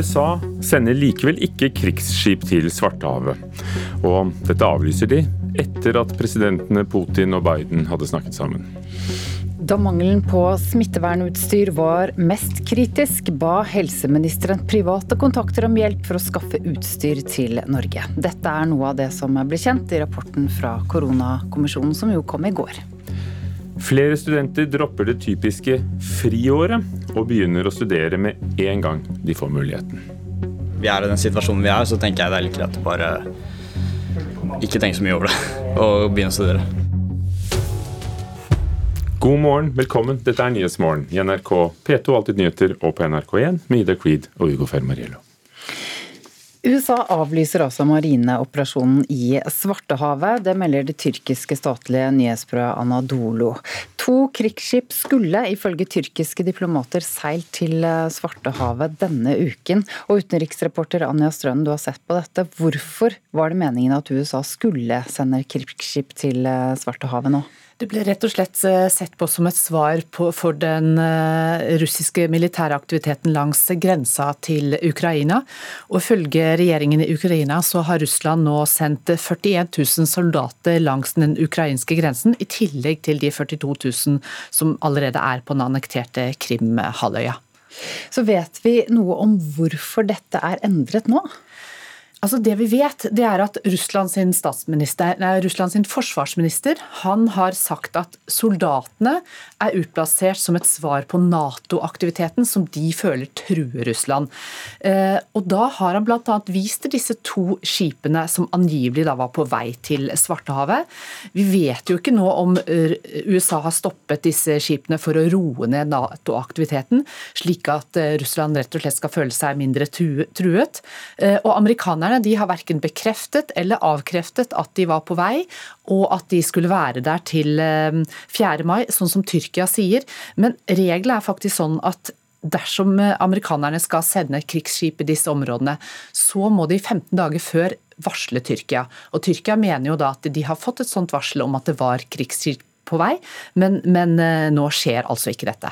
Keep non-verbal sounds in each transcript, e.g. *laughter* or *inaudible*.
USA sender likevel ikke krigsskip til Svartehavet. Og dette avlyser de etter at presidentene Putin og Biden hadde snakket sammen. Da mangelen på smittevernutstyr var mest kritisk, ba helseministeren private kontakter om hjelp for å skaffe utstyr til Norge. Dette er noe av det som ble kjent i rapporten fra koronakommisjonen som jo kom i går. Flere studenter dropper det typiske friåret og begynner å studere med en gang de får muligheten. Vi er i den situasjonen vi er, så tenker jeg det er litt greit å bare ikke tenke så mye over det *laughs* og begynne å studere. God morgen, velkommen. Dette er Nyhetsmorgen i NRK P2 Alltid nyheter og på NRK1 med Ida Creed og Ugo Fermariello. USA avlyser altså marineoperasjonen i Svartehavet. Det melder det tyrkiske statlige nyhetsbyrået Anadolo. To krigsskip skulle ifølge tyrkiske diplomater seilt til Svartehavet denne uken. Og utenriksreporter Anja Strønen, du har sett på dette. Hvorfor var det meningen at USA skulle sende krigsskip til Svartehavet nå? Det ble rett og slett eh, sett på som et svar på, for den eh, russiske militære aktiviteten langs grensa til Ukraina. Og Ifølge regjeringen i Ukraina så har Russland nå sendt 41 000 soldater langs den ukrainske grensen, i tillegg til de 42 000 som allerede er på den annekterte Krim-halvøya. Så vet vi noe om hvorfor dette er endret nå? Altså Det vi vet, det er at Russlands sin forsvarsminister han har sagt at soldatene er utplassert som et svar på Nato-aktiviteten som de føler truer Russland. Eh, og Da har han bl.a. vist til disse to skipene som angivelig da var på vei til Svartehavet. Vi vet jo ikke nå om USA har stoppet disse skipene for å roe ned Nato-aktiviteten, slik at eh, Russland rett og slett skal føle seg mindre truet. Eh, og amerikanerne Amerikanerne de har verken bekreftet eller avkreftet at de var på vei, og at de skulle være der til 4. Eh, mai, sånn som Tyrkia sier. Men reglene er faktisk sånn at dersom eh, amerikanerne skal sende krigsskip i disse områdene, så må de 15 dager før varsle Tyrkia. Og Tyrkia mener jo da at de har fått et sånt varsel om at det var krigsskip på vei, men, men eh, nå skjer altså ikke dette.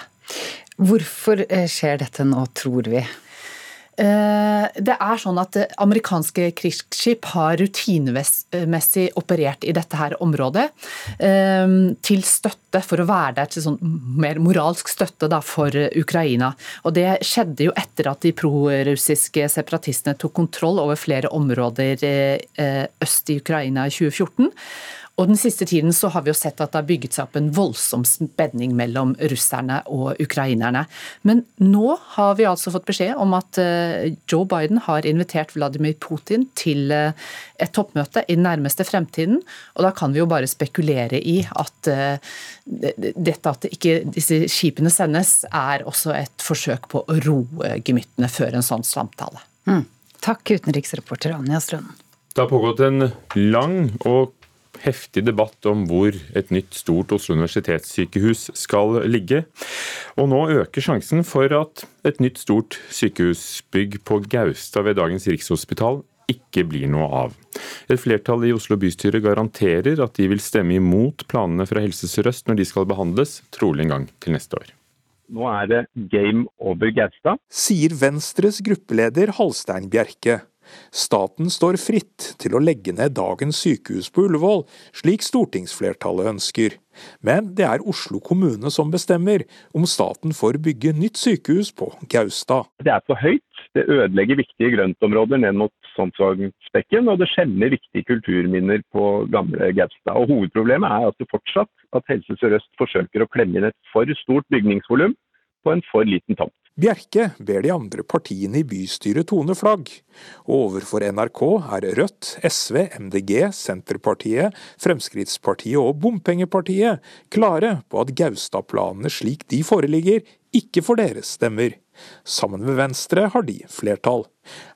Hvorfor skjer dette nå, tror vi? Eh, det er sånn at Amerikanske krigsskip har rutinemessig operert i dette her området eh, til støtte for å være der til sånn mer moralsk støtte da, for Ukraina. Og Det skjedde jo etter at de prorussiske separatistene tok kontroll over flere områder eh, øst i Ukraina i 2014. Og Den siste tiden så har vi jo sett at det har bygget seg opp en voldsom spenning mellom russerne og ukrainerne. Men nå har vi altså fått beskjed om at eh, Joe Biden har invitert Vladimir Putin til eh, et toppmøte i den nærmeste fremtiden. Og da kan vi jo bare spekulere i at eh, dette at ikke disse skipene sendes, er også et forsøk på å roe gemyttene før en sånn samtale. Mm. Takk, utenriksreporter Anja Strønen. Det har pågått en lang og heftig debatt om hvor et nytt stort Oslo universitetssykehus skal ligge. Og nå øker sjansen for at et nytt stort sykehusbygg på Gaustad ved dagens Rikshospital ikke blir noe av. Et flertall i Oslo bystyre garanterer at de vil stemme imot planene fra Helse Sør-Øst når de skal behandles, trolig en gang til neste år. Nå er det game over Gaustad. Sier Venstres gruppeleder Halstein Bjerke. Staten står fritt til å legge ned dagens sykehus på Ullevål, slik stortingsflertallet ønsker. Men det er Oslo kommune som bestemmer om staten får bygge nytt sykehus på Gaustad. Det er for høyt. Det ødelegger viktige grøntområder ned mot Sonsvågspekken, og det skjemmer viktige kulturminner på gamle Gaustad. Og Hovedproblemet er at det fortsatt at Helse Sør-Øst forsøker å klemme inn et for stort bygningsvolum på en for liten tomt. Bjerke ber de andre partiene i bystyret tone flagg. Overfor NRK er Rødt, SV, MDG, Senterpartiet, Fremskrittspartiet og Bompengepartiet klare på at Gaustad-planene slik de foreligger, ikke får deres stemmer. Sammen med Venstre har de flertall.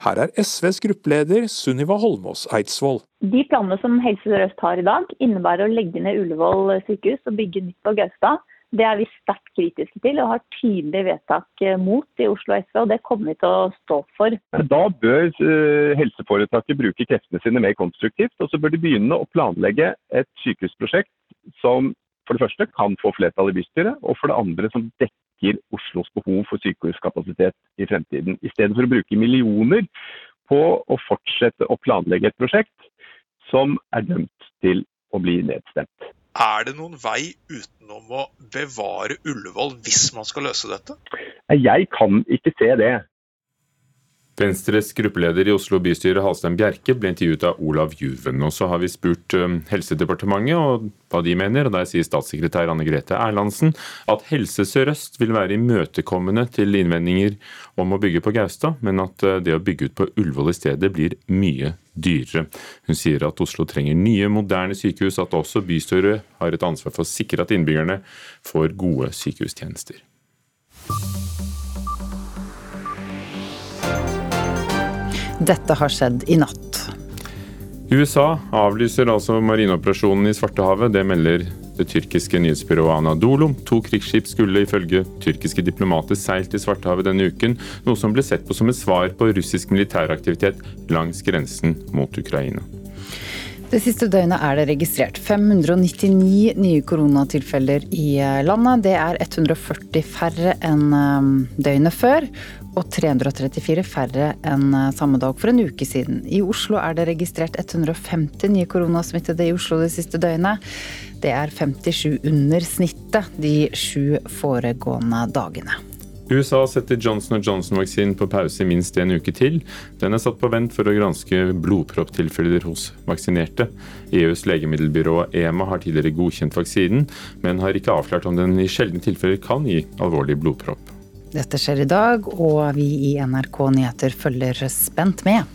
Her er SVs gruppeleder Sunniva Holmås Eidsvoll. De planene som Helse Sør-Øst har i dag, innebærer å legge ned Ullevål sykehus og bygge nytt på Gaustad. Det er vi sterkt kritiske til og har tydelig vedtak eh, mot i Oslo SV, og det kommer vi til å stå for. Da bør eh, helseforetaket bruke kreftene sine mer konstruktivt, og så bør de begynne å planlegge et sykehusprosjekt som for det første kan få flertall i bystyret, og for det andre som dekker Oslos behov for sykehuskapasitet i fremtiden. I stedet for å bruke millioner på å fortsette å planlegge et prosjekt som er dømt til å bli nedstemt. Er det noen vei utenom å bevare Ullevål hvis man skal løse dette? Jeg kan ikke se det. Venstres gruppeleder i Oslo bystyre, Halstein Bjerke, ble intervjuet av Olav Juven. Og så har vi spurt um, Helsedepartementet og hva de mener, og der sier statssekretær Anne Grete Erlandsen at Helse Sør-Øst vil være imøtekommende til innvendinger om å bygge på Gaustad, men at uh, det å bygge ut på Ullevål i stedet blir mye dyrere. Hun sier at Oslo trenger nye, moderne sykehus, at også bystyret har et ansvar for å sikre at innbyggerne får gode sykehustjenester. Dette har skjedd i natt. USA avlyser altså marineoperasjonen i Svartehavet. Det melder det tyrkiske nyhetsbyrået Anadolu. To krigsskip skulle ifølge tyrkiske diplomater seilt i Svartehavet denne uken, noe som ble sett på som et svar på russisk militæraktivitet langs grensen mot Ukraina. Det siste døgnet er det registrert 599 nye koronatilfeller i landet. Det er 140 færre enn um, døgnet før og 334 færre enn eh, samme dag for en uke siden. I Oslo er det registrert 150 nye koronasmittede i Oslo det siste døgnet. Det er 57 under snittet de sju foregående dagene. USA setter Johnson Johnson-vaksinen på pause i minst en uke til. Den er satt på vent for å granske blodpropptilfeller hos vaksinerte. EUs legemiddelbyrå EMA har tidligere godkjent vaksinen, men har ikke avklart om den i sjeldne tilfeller kan gi alvorlig blodpropp. Dette skjer i dag, og vi i NRK Nyheter følger spent med.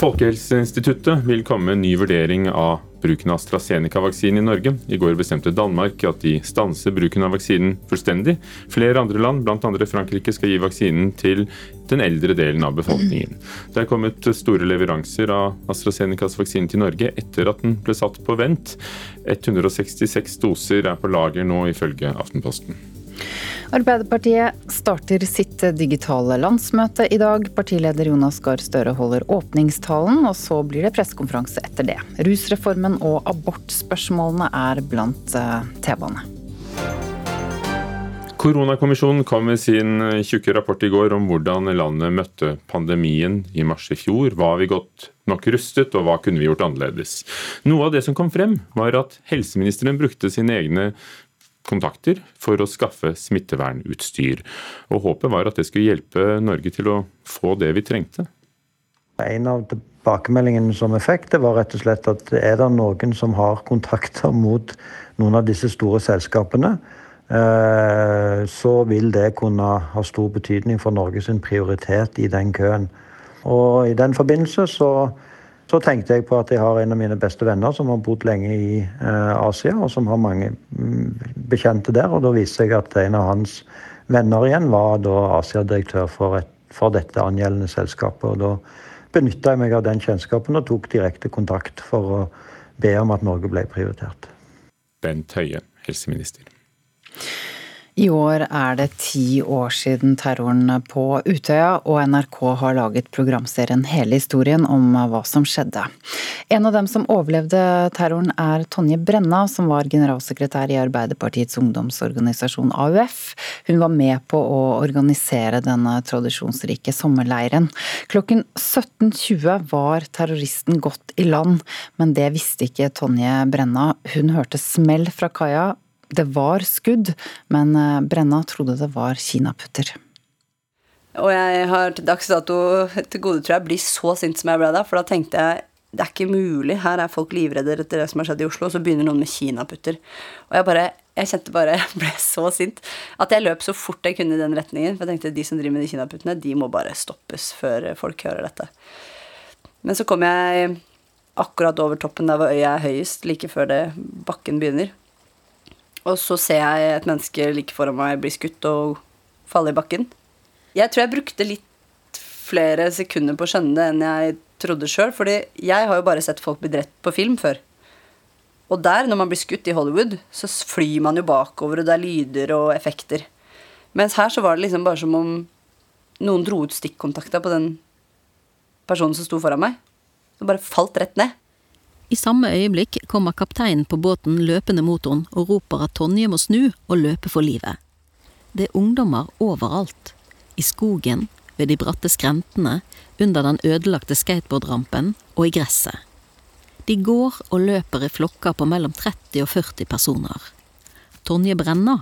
Folkehelseinstituttet vil komme med en ny vurdering av bruken av AstraZeneca-vaksinen i Norge. I går bestemte Danmark at de stanser bruken av vaksinen fullstendig. Flere andre land, bl.a. Frankrike, skal gi vaksinen til den eldre delen av befolkningen. Det er kommet store leveranser av AstraZenecas vaksine til Norge etter at den ble satt på vent. 166 doser er på lager nå, ifølge Aftenposten. Arbeiderpartiet starter sitt digitale landsmøte i dag. Partileder Jonas Gahr Støre holder åpningstalen, og så blir det pressekonferanse etter det. Rusreformen og abortspørsmålene er blant eh, temaene. Koronakommisjonen kom med sin tjukke rapport i går om hvordan landet møtte pandemien i mars i fjor. Var vi godt nok rustet, og hva kunne vi gjort annerledes? Noe av det som kom frem, var at helseministeren brukte sine egne kontakter for å skaffe smittevernutstyr. Og Håpet var at det skulle hjelpe Norge til å få det vi trengte. En av tilbakemeldingene som vi fikk, det var rett og slett at er det noen som har kontakter mot noen av disse store selskapene, eh, så vil det kunne ha stor betydning for Norges prioritet i den køen. Og I den forbindelse så så tenkte jeg på at jeg har en av mine beste venner som har bodd lenge i eh, Asia, og som har mange mm, bekjente der. Og da viste jeg at en av hans venner igjen var da Asia-direktør for, for, dette angjeldende selskapet. Og da benytta jeg meg av den kjennskapen og tok direkte kontakt for å be om at Norge ble prioritert. Bent Høie, helseminister. I år er det ti år siden terroren på Utøya, og NRK har laget programserien Hele historien om hva som skjedde. En av dem som overlevde terroren er Tonje Brenna, som var generalsekretær i Arbeiderpartiets ungdomsorganisasjon AUF. Hun var med på å organisere denne tradisjonsrike sommerleiren. Klokken 17.20 var terroristen gått i land, men det visste ikke Tonje Brenna. Hun hørte smell fra kaia det var skudd, men eh, Brenna trodde det var kinaputter. Og jeg har til dags dato til gode, tror jeg, blir så sint som jeg ble da. For da tenkte jeg det er ikke mulig. Her er folk livredde etter det som har skjedd i Oslo, og så begynner noen med kinaputter. Og jeg bare Jeg kjente bare *laughs* Jeg ble så sint at jeg løp så fort jeg kunne i den retningen. For jeg tenkte de som driver med de kinaputtene, de må bare stoppes før folk hører dette. Men så kom jeg akkurat over toppen der hvor øya er høyest, like før det bakken begynner. Og så ser jeg et menneske like foran meg bli skutt og falle i bakken. Jeg tror jeg brukte litt flere sekunder på å skjønne det enn jeg trodde sjøl. Fordi jeg har jo bare sett folk bli drept på film før. Og der, når man blir skutt i Hollywood, så flyr man jo bakover, og det er lyder og effekter. Mens her så var det liksom bare som om noen dro ut stikkontakta på den personen som sto foran meg. Så bare falt rett ned. I samme øyeblikk kommer kapteinen på båten løpende mot henne og roper at Tonje må snu og løpe for livet. Det er ungdommer overalt. I skogen, ved de bratte skrentene, under den ødelagte skateboardrampen og i gresset. De går og løper i flokker på mellom 30 og 40 personer. Tonje Brenna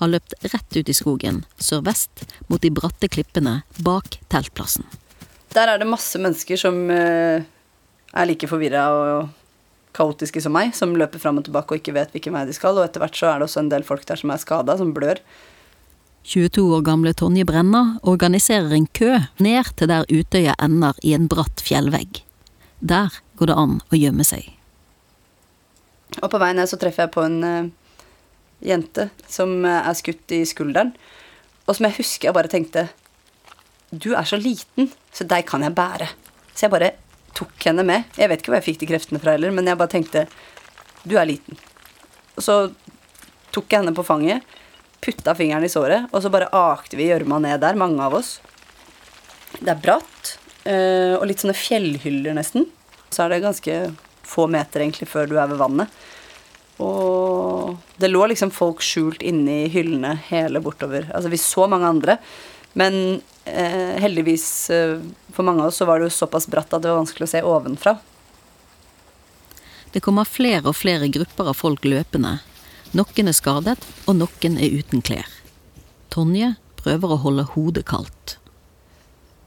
har løpt rett ut i skogen, sørvest, mot de bratte klippene bak teltplassen. Der er det masse mennesker som eh, er like forvirra og kaotiske som meg, som løper fram og tilbake og ikke vet hvilken vei de skal, og etter hvert så er det også en del folk der som er skada, som blør. 22 år gamle Tonje Brenna organiserer en kø ned til der Utøya ender i en bratt fjellvegg. Der går det an å gjemme seg. Og på vei ned så treffer jeg på en uh, jente som uh, er skutt i skulderen, og som jeg husker jeg bare tenkte Du er så liten, så deg kan jeg bære. Så jeg bare tok henne med. Jeg vet ikke hvor jeg fikk de kreftene fra heller, men jeg bare tenkte Du er liten. Og så tok jeg henne på fanget, putta fingeren i såret, og så bare akte vi gjørma ned der, mange av oss. Det er bratt, eh, og litt sånne fjellhyller, nesten. Så er det ganske få meter egentlig før du er ved vannet. Og det lå liksom folk skjult inni hyllene hele bortover. Altså, vi så mange andre, men eh, heldigvis eh, for mange av oss så var det jo såpass bratt at det var vanskelig å se ovenfra. Det kommer flere og flere grupper av folk løpende. Noen er skadet, og noen er uten klær. Tonje prøver å holde hodet kaldt.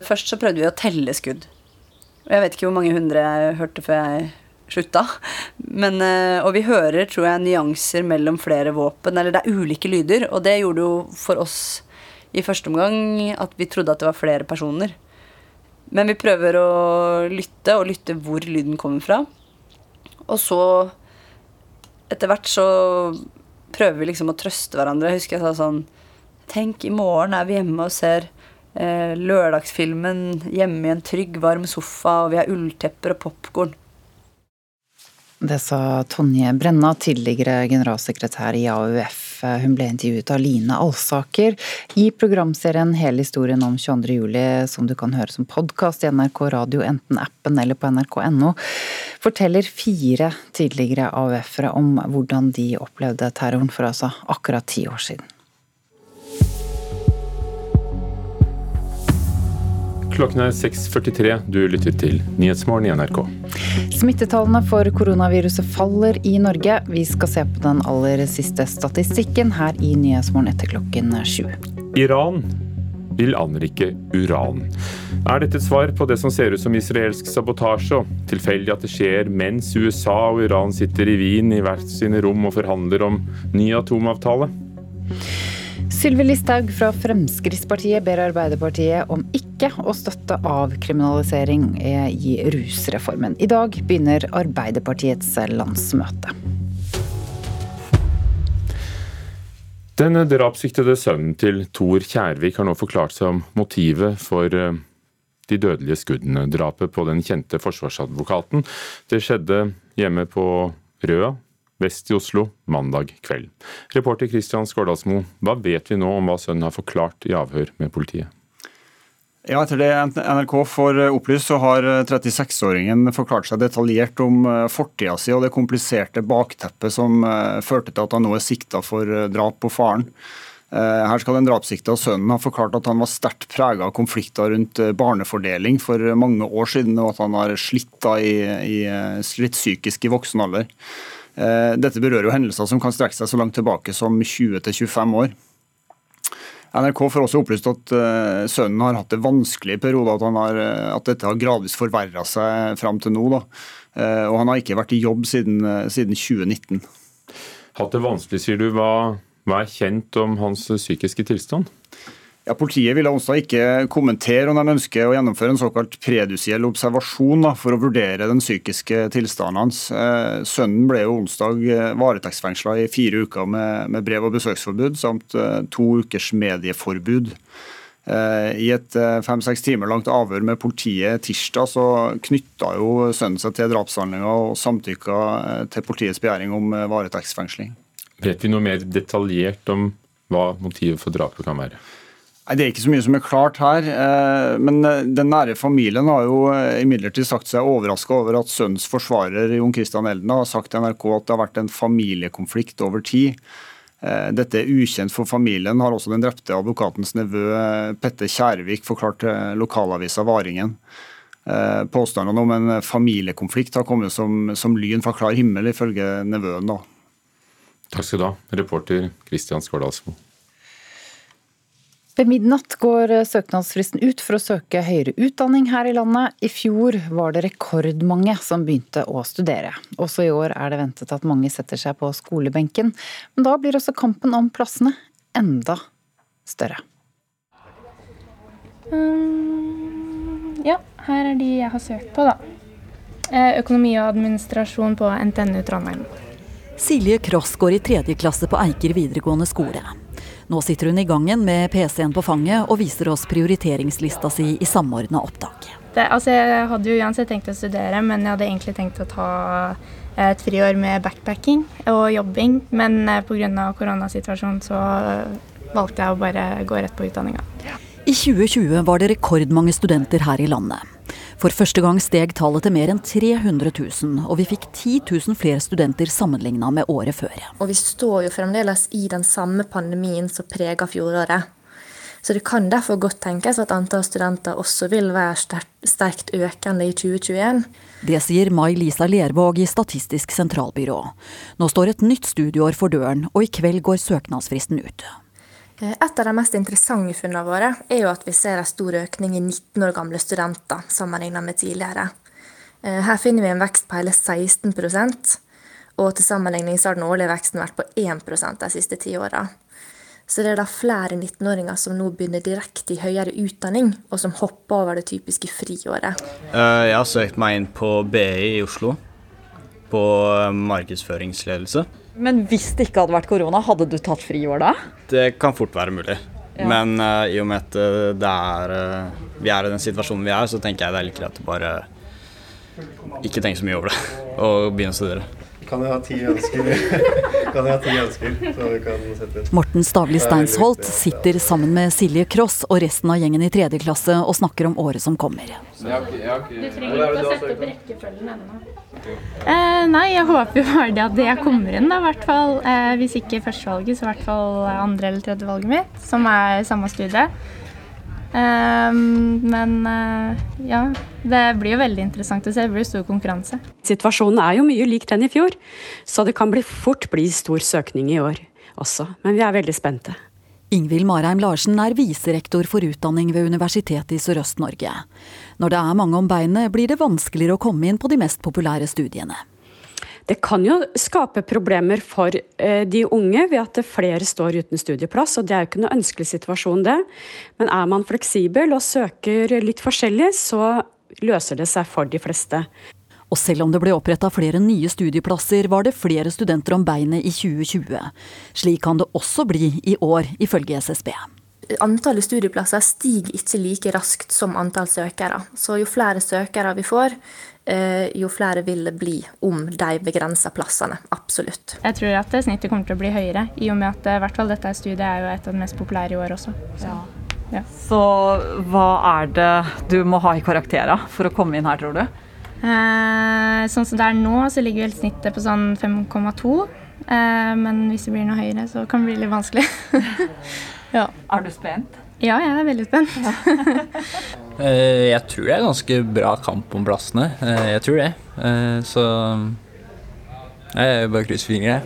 Først så prøvde vi å telle skudd. Og jeg vet ikke hvor mange hundre jeg hørte før jeg slutta. Men, eh, og vi hører, tror jeg, nyanser mellom flere våpen. Eller det er ulike lyder, og det gjorde jo for oss i første omgang at vi trodde at det var flere personer. Men vi prøver å lytte, og lytte hvor lyden kommer fra. Og så, etter hvert, så prøver vi liksom å trøste hverandre. Jeg husker jeg sa sånn Tenk, i morgen er vi hjemme og ser eh, lørdagsfilmen hjemme i en trygg, varm sofa, og vi har ulltepper og popkorn. Det sa Tonje Brenna, tidligere generalsekretær i AUF. Hun ble intervjuet av Line Alsaker i programserien Hele historien om 22.07, som du kan høre som podkast i NRK radio, enten appen eller på nrk.no, forteller fire tidligere AUF-ere om hvordan de opplevde terroren for altså akkurat ti år siden. Klokken er 6.43. Du lytter til Nyhetsmorgen i NRK. Smittetallene for koronaviruset faller i Norge. Vi skal se på den aller siste statistikken her i Nyhetsmorgen etter klokken sju. Iran vil anrike uran. Er dette et svar på det som ser ut som israelsk sabotasje, og tilfeldig at det skjer mens USA og Iran sitter i Wien i hvert sine rom og forhandler om ny atomavtale? Sylvi Listhaug fra Fremskrittspartiet ber Arbeiderpartiet om ikke å støtte avkriminalisering i rusreformen. I dag begynner Arbeiderpartiets landsmøte. Den drapssiktede sønnen til Tor Kjærvik har nå forklart seg om motivet for eh, de dødelige skuddene. Drapet på den kjente forsvarsadvokaten. Det skjedde hjemme på Røa vest i Oslo mandag kveld. Reporter Kristian Skårdalsmo, hva vet vi nå om hva sønnen har forklart i avhør med politiet? Ja, Etter det NRK får opplyst, så har 36-åringen forklart seg detaljert om eh, fortida si og det kompliserte bakteppet som eh, førte til at han nå er sikta for eh, drap på faren. Her skal den drapssikta sønnen ha forklart at han var sterkt prega av konflikter rundt barnefordeling for mange år siden, og at han har slitt, i, i, slitt psykisk i voksen alder. Eh, dette berører jo hendelser som kan strekke seg så langt tilbake som 20-25 år. NRK får også opplyst at uh, sønnen har hatt det vanskelig i perioder, at, eh, at dette har gradvis forverra seg fram til nå. Da. Og han har ikke vært i jobb siden, siden 2019. Hatt det vanskelig, sier du. Hva, hva er kjent om hans psykiske tilstand? Ja, Politiet ville onsdag ikke kommentere om de ønsker å gjennomføre en såkalt predusiell observasjon da, for å vurdere den psykiske tilstanden hans. Eh, sønnen ble jo onsdag eh, varetektsfengsla i fire uker med, med, brev- og besøksforbud samt eh, to ukers medieforbud. I et fem-seks timer langt avhør med politiet tirsdag så knytta jo sønnen seg til drapshandlinga og samtykka til politiets begjæring om varetektsfengsling. Vet vi noe mer detaljert om hva motivet for drapet kan være? Nei, Det er ikke så mye som er klart her. Eh, men eh, den nære familien har jo eh, imidlertid sagt seg overraska over at sønnens forsvarer Jon Christian Elden har sagt til NRK at det har vært en familiekonflikt over tid. Dette er ukjent for familien, har også den drepte advokatens nevø Petter Kjærvik forklart til lokalavisa Varingen. Påstandene om en familiekonflikt har kommet som, som lyn fra klar himmel, ifølge nevøen. da. Takk skal du ha, reporter Kristian Skårdalsmo. Ved midnatt går søknadsfristen ut for å søke høyere utdanning her i landet. I fjor var det rekordmange som begynte å studere. Også i år er det ventet at mange setter seg på skolebenken. Men da blir også kampen om plassene enda større. Um, ja, her er de jeg har søkt på, da. Eh, økonomi og administrasjon på NTNU Trondheim. Silje Kross går i tredje klasse på Eiker videregående skole. Nå sitter hun i gangen med PC-en på fanget og viser oss prioriteringslista si i samordna opptak. Det, altså jeg hadde jo uansett tenkt å studere, men jeg hadde egentlig tenkt å ta et friår med backpacking og jobbing. Men eh, pga. koronasituasjonen så valgte jeg å bare gå rett på utdanninga. I 2020 var det rekordmange studenter her i landet. For første gang steg tallet til mer enn 300 000, og vi fikk 10 000 flere studenter sammenligna med året før. Og vi står jo fremdeles i den samme pandemien som prega fjoråret. Så det kan derfor godt tenkes at antall studenter også vil være sterkt økende i 2021. Det sier Mai-Lisa Lervåg i Statistisk sentralbyrå. Nå står et nytt studieår for døren, og i kveld går søknadsfristen ut. Et av de mest interessante funnene våre er jo at vi ser en stor økning i 19 år gamle studenter sammenlignet med tidligere. Her finner vi en vekst på hele 16 og til sammenligning så har den årlige veksten vært på 1% de siste ti åra. Så det er da flere 19-åringer som nå begynner direkte i høyere utdanning, og som hopper over det typiske friåret. Jeg har søkt meg inn på BI i Oslo, på markedsføringsledelse. Men hvis det ikke hadde vært korona, hadde du tatt friår da? Det kan fort være mulig. Ja. Men uh, i og med at det er, uh, vi er i den situasjonen vi er, så tenker jeg det er like greit å bare ikke tenke så mye over det *laughs* og begynne å studere. Kan jeg ha ti ønsker? *laughs* kan jeg ha ti ønsker, så vi kan sette inn? Morten Stavli Steinsholt sitter sammen med Silje Kross og resten av gjengen i tredje klasse og snakker om året som kommer. Du trenger ikke å sette opp rekkefølgen ennå. Eh, nei, jeg håper jo bare det at det kommer inn, da, i hvert fall. Eh, hvis ikke førstevalget, så i hvert fall andre- eller tredjevalget mitt, som er samme studie. Eh, men eh, ja, det blir jo veldig interessant å se. Det blir stor konkurranse. Situasjonen er jo mye lik den i fjor, så det kan bli fort bli stor søkning i år også. Men vi er veldig spente. Ingvild Marheim Larsen er viserektor for utdanning ved Universitetet i Sørøst-Norge. Når det er mange om beinet, blir det vanskeligere å komme inn på de mest populære studiene. Det kan jo skape problemer for eh, de unge ved at flere står uten studieplass, og det er jo ikke noe ønskelig situasjon, det. Men er man fleksibel og søker litt forskjellig, så løser det seg for de fleste. Og selv om det ble oppretta flere nye studieplasser, var det flere studenter om beinet i 2020. Slik kan det også bli i år, ifølge SSB. Antallet studieplasser stiger ikke like raskt som antall søkere. Så jo flere søkere vi får, jo flere vil det bli om de begrensa plassene. Absolutt. Jeg tror at snittet kommer til å bli høyere, i og med at i hvert fall dette studiet er jo et av de mest populære i år også. Så, ja. Så hva er det du må ha i karakterer for å komme inn her, tror du? Eh, sånn som det er nå, så ligger vel snittet på sånn 5,2. Eh, men hvis det blir noe høyere, så kan det bli litt vanskelig. *laughs* ja. Er du spent? Ja, jeg er veldig spent. *laughs* eh, jeg tror det er ganske bra kamp om plassene. Eh, jeg tror det. Eh, så jeg bare krysser fingre.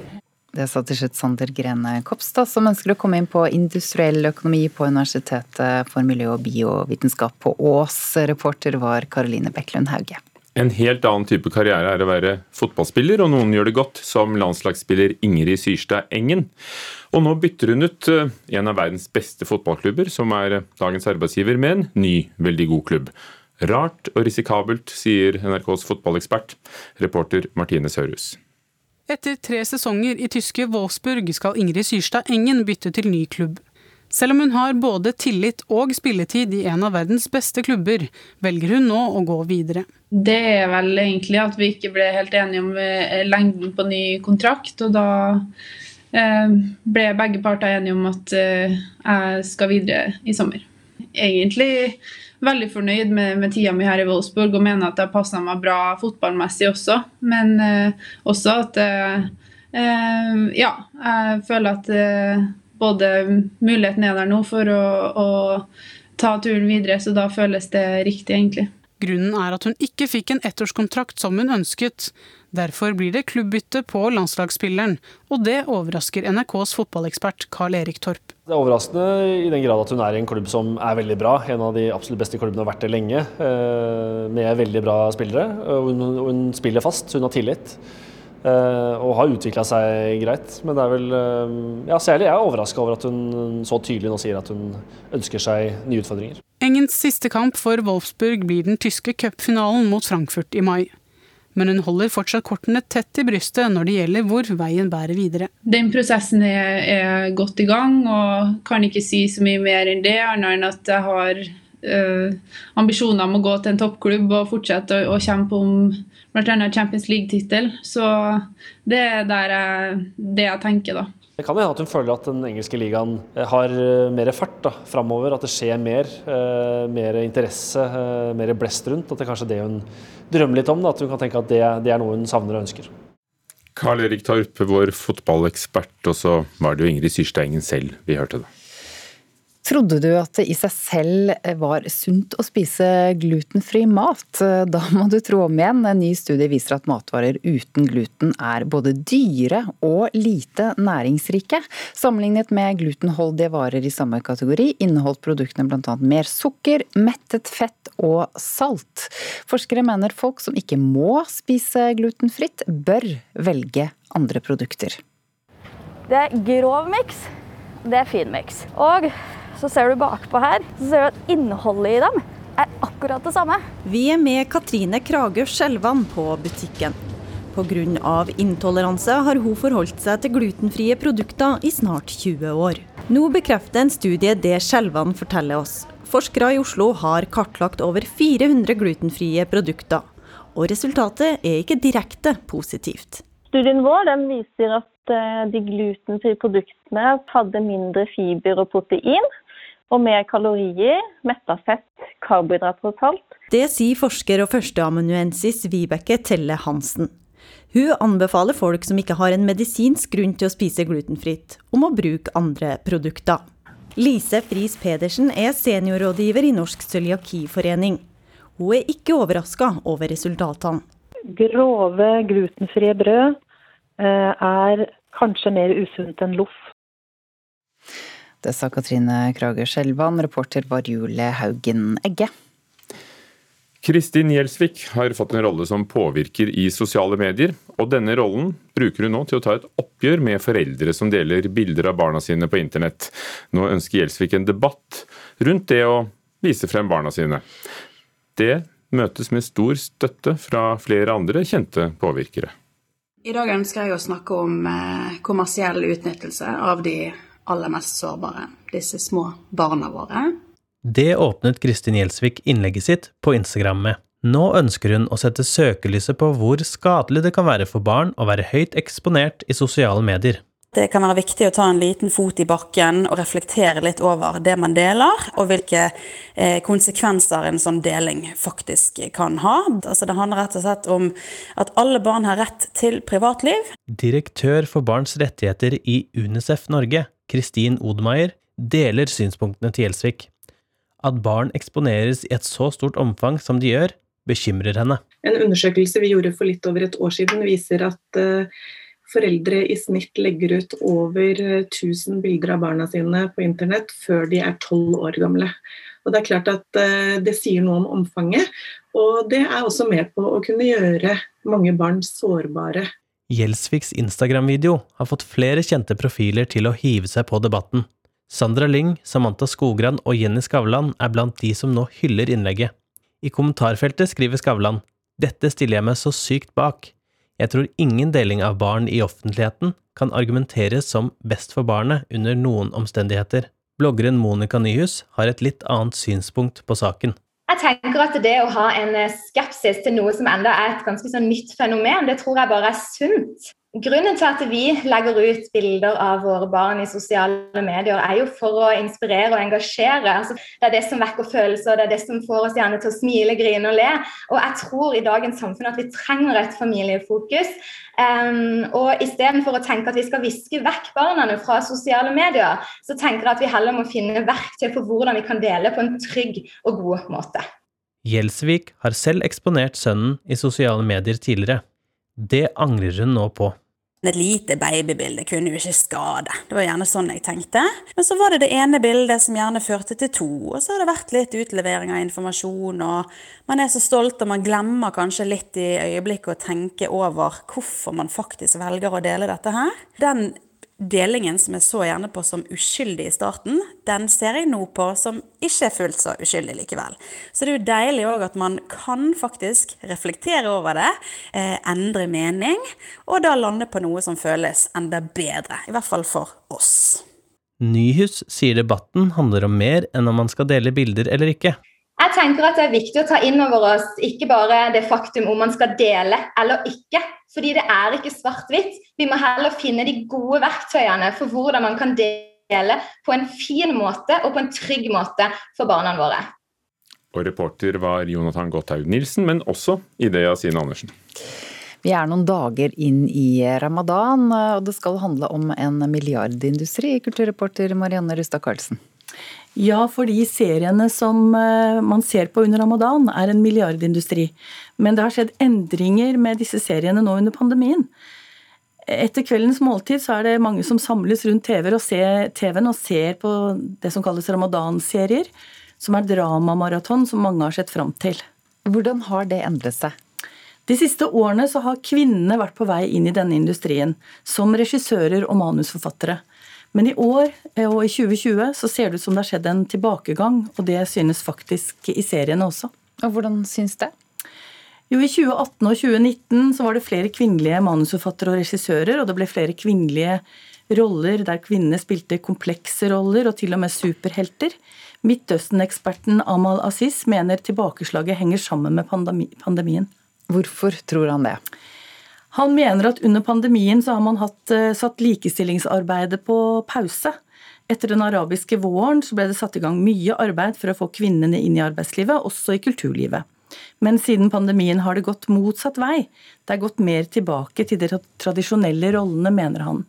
Det sa til slutt Sander Grene Kopstad, som ønsker å komme inn på industriell økonomi på Universitetet for miljø- og biovitenskap på Ås. Reporter var Karoline Bekkelund Hauge. En helt annen type karriere er å være fotballspiller, og noen gjør det godt, som landslagsspiller Ingrid Syrstad Engen. Og nå bytter hun ut en av verdens beste fotballklubber, som er dagens arbeidsgiver, med en ny, veldig god klubb. Rart og risikabelt, sier NRKs fotballekspert, reporter Martine Sørhus. Etter tre sesonger i tyske Wolfsburg skal Ingrid Syrstad Engen bytte til ny klubb. Selv om hun har både tillit og spilletid i en av verdens beste klubber, velger hun nå å gå videre. Det er vel egentlig at vi ikke ble helt enige om lengden på ny kontrakt, og da eh, ble begge parter enige om at eh, jeg skal videre i sommer. Egentlig veldig fornøyd med, med tida mi her i Wolfsburg og mener at har passa meg bra fotballmessig også. Men eh, også at ja, jeg føler at både muligheten er der nå for å, å ta turen videre, så da føles det riktig, egentlig. Grunnen er at hun ikke fikk en ettårskontrakt som hun ønsket. Derfor blir det klubbbytte på landslagsspilleren, og det overrasker NRKs fotballekspert Karl Erik Torp. Det er overraskende i den grad at hun er i en klubb som er veldig bra. En av de absolutt beste klubbene har vært det lenge, eh, med veldig bra spillere. Hun, hun spiller fast, hun har tillit. Eh, og har utvikla seg greit. Men det er vel eh, Ja, særlig jeg er overraska over at hun så tydelig nå sier at hun ønsker seg nye utfordringer. Engens siste kamp for Wolfsburg blir den tyske cupfinalen mot Frankfurt i mai. Men hun holder fortsatt kortene tett i brystet når det gjelder hvor veien bærer videre. Den prosessen er, er godt i gang, og kan ikke si så mye mer enn det, annet enn at jeg har øh, ambisjoner om å gå til en toppklubb og fortsette å, å kjempe om bl.a. Champions League-tittel. Så det er jeg, det jeg tenker, da. Det kan hende at hun føler at den engelske ligaen eh, har eh, mer fart da, framover. At det skjer mer. Eh, mer interesse, mer blest rundt. At det er kanskje det hun drømmer litt om. Da, at hun kan tenke at det, det er noe hun savner og ønsker. Karl Erik Torp, vår fotballekspert, og så var det jo Ingrid Syrstad selv vi hørte det. Trodde du at det i seg selv var sunt å spise glutenfri mat? Da må du tro om igjen. En ny studie viser at matvarer uten gluten er både dyre og lite næringsrike. Sammenlignet med glutenholdige varer i samme kategori inneholdt produktene bl.a. mer sukker, mettet fett og salt. Forskere mener folk som ikke må spise glutenfritt, bør velge andre produkter. Det er grov miks, det er fin miks. Og så ser du bakpå her, så ser du at innholdet i dem er akkurat det samme. Vi er med Katrine Kragø Skjelvan på butikken. Pga. intoleranse har hun forholdt seg til glutenfrie produkter i snart 20 år. Nå bekrefter en studie det Skjelvan forteller oss. Forskere i Oslo har kartlagt over 400 glutenfrie produkter. Og resultatet er ikke direkte positivt. Studien vår viser at eh, de glutenfrie produktene hadde mindre fiber og protein, og mer kalorier, metta fett, karbohydrater og salt. Det sier forsker og førsteamanuensis Vibeke Telle Hansen. Hun anbefaler folk som ikke har en medisinsk grunn til å spise glutenfritt, om å bruke andre produkter. Lise Friis Pedersen er seniorrådgiver i Norsk cøliakiforening. Hun er ikke overraska over resultatene. Grove, glutenfrie brød eh, er kanskje mer usunt enn loff. Det sa Katrine Krage Skjelvan. Reporter var Julie Haugen Egge. Kristin Gjelsvik har fått en rolle som påvirker i sosiale medier. Og denne rollen bruker hun nå til å ta et oppgjør med foreldre som deler bilder av barna sine på internett. Nå ønsker Gjelsvik en debatt rundt det å vise frem barna sine. Det møtes med stor støtte fra flere andre kjente påvirkere. I dag ønsker jeg å snakke om eh, kommersiell utnyttelse av de aller mest sårbare, disse små barna våre. Det åpnet Kristin Gjelsvik innlegget sitt på Instagram med. Nå ønsker hun å sette søkelyset på hvor skadelig det kan være for barn å være høyt eksponert i sosiale medier. Det kan være viktig å ta en liten fot i bakken og reflektere litt over det man deler, og hvilke eh, konsekvenser en sånn deling faktisk kan ha. Altså det handler rett og slett om at alle barn har rett til privatliv. Direktør for barns rettigheter i UNICEF Norge, Kristin Odmeier, deler synspunktene til Gjelsvik. At barn eksponeres i et så stort omfang som de gjør, bekymrer henne. En undersøkelse vi gjorde for litt over et år siden, viser at uh, foreldre i snitt legger ut over 1000 bilder av barna sine på internett før de er tolv år gamle. Og Det er klart at uh, det sier noe om omfanget, og det er også med på å kunne gjøre mange barn sårbare. Gjelsviks Instagram-video har fått flere kjente profiler til å hive seg på debatten. Sandra Lyng, Samantha Skogran og Jenny Skavlan er blant de som nå hyller innlegget. I kommentarfeltet skriver Skavlan dette stiller jeg meg så sykt bak. Jeg tror ingen deling av barn i offentligheten kan argumenteres som best for barnet under noen omstendigheter. Bloggeren Monica Nyhus har et litt annet synspunkt på saken. Jeg tenker at Det å ha en skepsis til noe som enda er et ganske sånn nytt fenomen, det tror jeg bare er sunt. Grunnen til at vi legger ut bilder av våre barn i sosiale medier, er jo for å inspirere og engasjere. Altså, det er det som vekker følelser, det er det som får oss gjerne til å smile, grine og le. Og jeg tror i dagens samfunn at vi trenger et familiefokus. Um, og istedenfor å tenke at vi skal viske vekk barna fra sosiale medier, så tenker jeg at vi heller må finne verktøy for hvordan vi kan dele på en trygg og god måte. Gjelsvik har selv eksponert sønnen i sosiale medier tidligere. Det angrer hun nå på. Et lite babybilde kunne jo ikke skade. Det var gjerne sånn jeg tenkte. Men så var det det ene bildet som gjerne førte til to, og så har det vært litt utlevering av informasjon, og man er så stolt, og man glemmer kanskje litt i øyeblikket å tenke over hvorfor man faktisk velger å dele dette her. Den delingen som jeg så gjerne på som uskyldig i starten, den ser jeg nå på som ikke er fullt så uskyldig likevel. Så det er jo deilig òg at man kan faktisk reflektere over det, eh, endre mening, og da lande på noe som føles enda bedre. I hvert fall for oss. Nyhus sier debatten handler om mer enn om man skal dele bilder eller ikke. Jeg tenker at Det er viktig å ta inn over oss ikke bare det faktum om man skal dele eller ikke. Fordi det er ikke svart-hvitt. Vi må heller finne de gode verktøyene for hvordan man kan dele på en fin måte og på en trygg måte for barna våre. Og reporter var Jonathan Gotthaug Nilsen, men også Idea Sine Andersen. Vi er noen dager inn i ramadan, og det skal handle om en milliardindustri, kulturreporter Marianne Rustad Karlsen. Ja, fordi seriene som eh, man ser på under ramadan, er en milliardindustri. Men det har skjedd endringer med disse seriene nå under pandemien. Etter kveldens måltid så er det mange som samles rundt TV-en og, ser, TV og ser på det som kalles ramadan-serier, som er dramamaraton som mange har sett fram til. Hvordan har det endret seg? De siste årene så har kvinnene vært på vei inn i denne industrien, som regissører og manusforfattere. Men i år eh, og i 2020 så ser det ut som det har skjedd en tilbakegang, og det synes faktisk i seriene også. Og Hvordan syns det? Jo, I 2018 og 2019 så var det flere kvinnelige manusforfattere og regissører, og det ble flere kvinnelige roller der kvinnene spilte komplekse roller, og til og med superhelter. Midtøsten-eksperten Amal Aziz mener tilbakeslaget henger sammen med pandemien. Hvorfor tror han det? Han mener at under pandemien så har man hatt, eh, satt likestillingsarbeidet på pause. Etter den arabiske våren så ble det satt i gang mye arbeid for å få kvinnene inn i arbeidslivet, også i kulturlivet. Men siden pandemien har det gått motsatt vei. Det er gått mer tilbake til de tradisjonelle rollene, mener han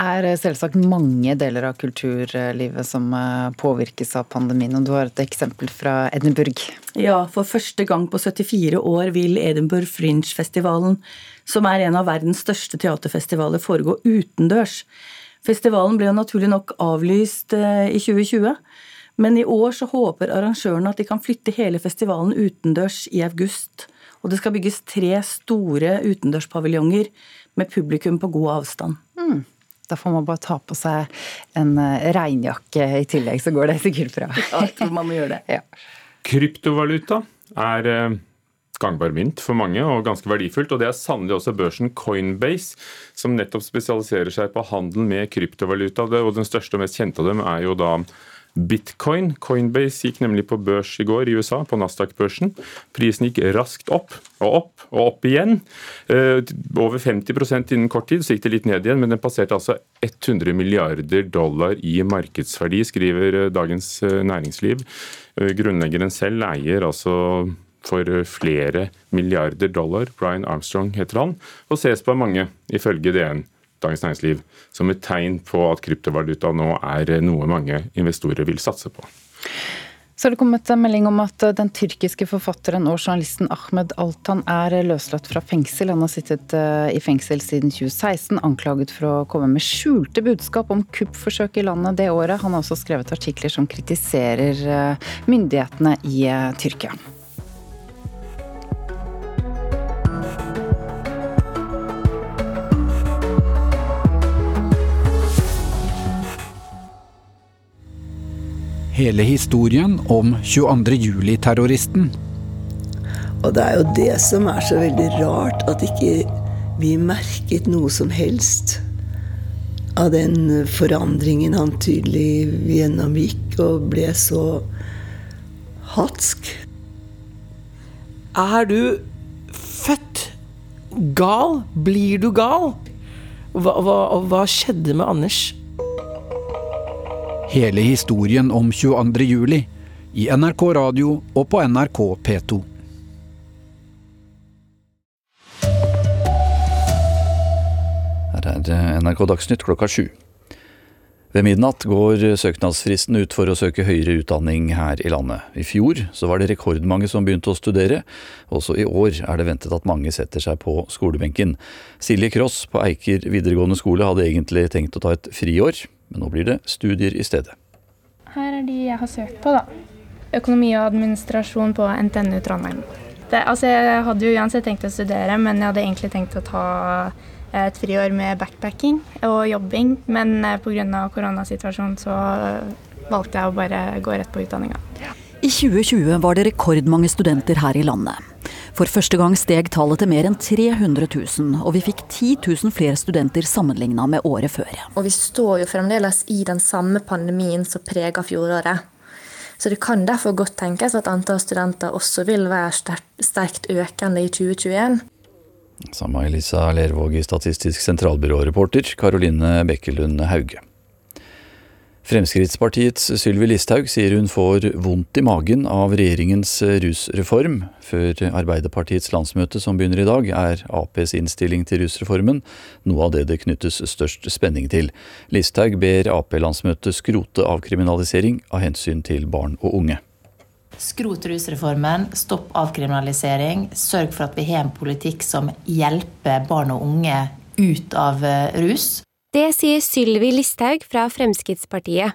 er selvsagt mange deler av kulturlivet som eh, påvirkes av pandemien. og Du har et eksempel fra Edinburgh. Ja, for første gang på 74 år vil Edinburgh Fringe-festivalen, som er en av verdens største teaterfestivaler, foregå utendørs. Festivalen ble jo naturlig nok avlyst eh, i 2020. Men i år så håper arrangørene at de kan flytte hele festivalen utendørs i august. Og det skal bygges tre store utendørspaviljonger med publikum på god avstand. Mm. Da får man bare ta på seg en eh, regnjakke i tillegg, så går det sikkert bra. *laughs* Ja, jeg tror man må gjøre det. *laughs* Ja. Kryptovaluta er eh, gangbar mynt for mange og ganske verdifullt. Og det er sannelig også børsen Coinbase, som nettopp spesialiserer seg på handel med kryptovaluta. Og den største og mest kjente av dem er jo da bitcoin. Coinbase gikk nemlig på børs i går i USA, på Nasdaq-børsen. Prisen gikk raskt opp og opp og opp igjen. Eh, over 50% innen kort tid, så gikk det litt ned igjen, men den passerte altså 100 milliarder dollar i markedsverdi, skriver eh, Dagens eh, Næringsliv. Grunnleggeren selv eier altså for flere milliarder dollar. Brian Armstrong heter han, og ses på mange, ifølge DN. Dagens Næringsliv som et tegn på at kryptovaluta nå er noe mange investorer vil satse på. Så har det kommet en melding om at den tyrkiske forfatteren og journalisten Ahmed Altan er løslatt fra fengsel. Han har sittet eh, i fengsel siden 2016, anklaget for å komme med skjulte budskap om kuppforsøk i landet det året. Han har også skrevet artikler som kritiserer eh, myndighetene i eh, Tyrkia. Hele historien om 22. juli-terroristen. Og det er jo det som er så veldig rart, at ikke vi merket noe som helst av den forandringen han tydelig gjennomgikk, og ble så hatsk. Er du født gal? Blir du gal? Hva, hva, hva skjedde med Anders? Hele historien om 22. juli i NRK radio og på NRK P2. Her er NRK Dagsnytt klokka sju. Ved midnatt går søknadsfristen ut for å søke høyere utdanning her i landet. I fjor så var det rekordmange som begynte å studere. Også i år er det ventet at mange setter seg på skolebenken. Silje Kross på Eiker videregående skole hadde egentlig tenkt å ta et friår, men nå blir det studier i stedet. Her er de jeg har søkt på, da. Økonomi og administrasjon på NTNU Trondheim. Det, altså, jeg hadde jo uansett tenkt å studere, men jeg hadde egentlig tenkt å ta et friår med backpacking og jobbing, men eh, pga. koronasituasjonen så eh, valgte jeg å bare gå rett på utdanninga. I 2020 var det rekordmange studenter her i landet. For første gang steg tallet til mer enn 300 000, og vi fikk 10 000 flere studenter sammenligna med året før. Og vi står jo fremdeles i den samme pandemien som prega fjoråret. Så det kan derfor godt tenkes at antall studenter også vil være sterkt økende i 2021. Samme Elisa Lervåg i Statistisk sentralbyrå-reporter Karoline Bekkelund Hauge. Fremskrittspartiets Sylvi Listhaug sier hun får vondt i magen av regjeringens rusreform. Før Arbeiderpartiets landsmøte som begynner i dag, er Aps innstilling til rusreformen noe av det det knyttes størst spenning til. Listhaug ber Ap-landsmøtet skrote avkriminalisering av hensyn til barn og unge. Skrot rusreformen, stopp avkriminalisering. Sørg for at vi har en politikk som hjelper barn og unge ut av eh, rus. Det sier Sylvi Listhaug fra Fremskrittspartiet.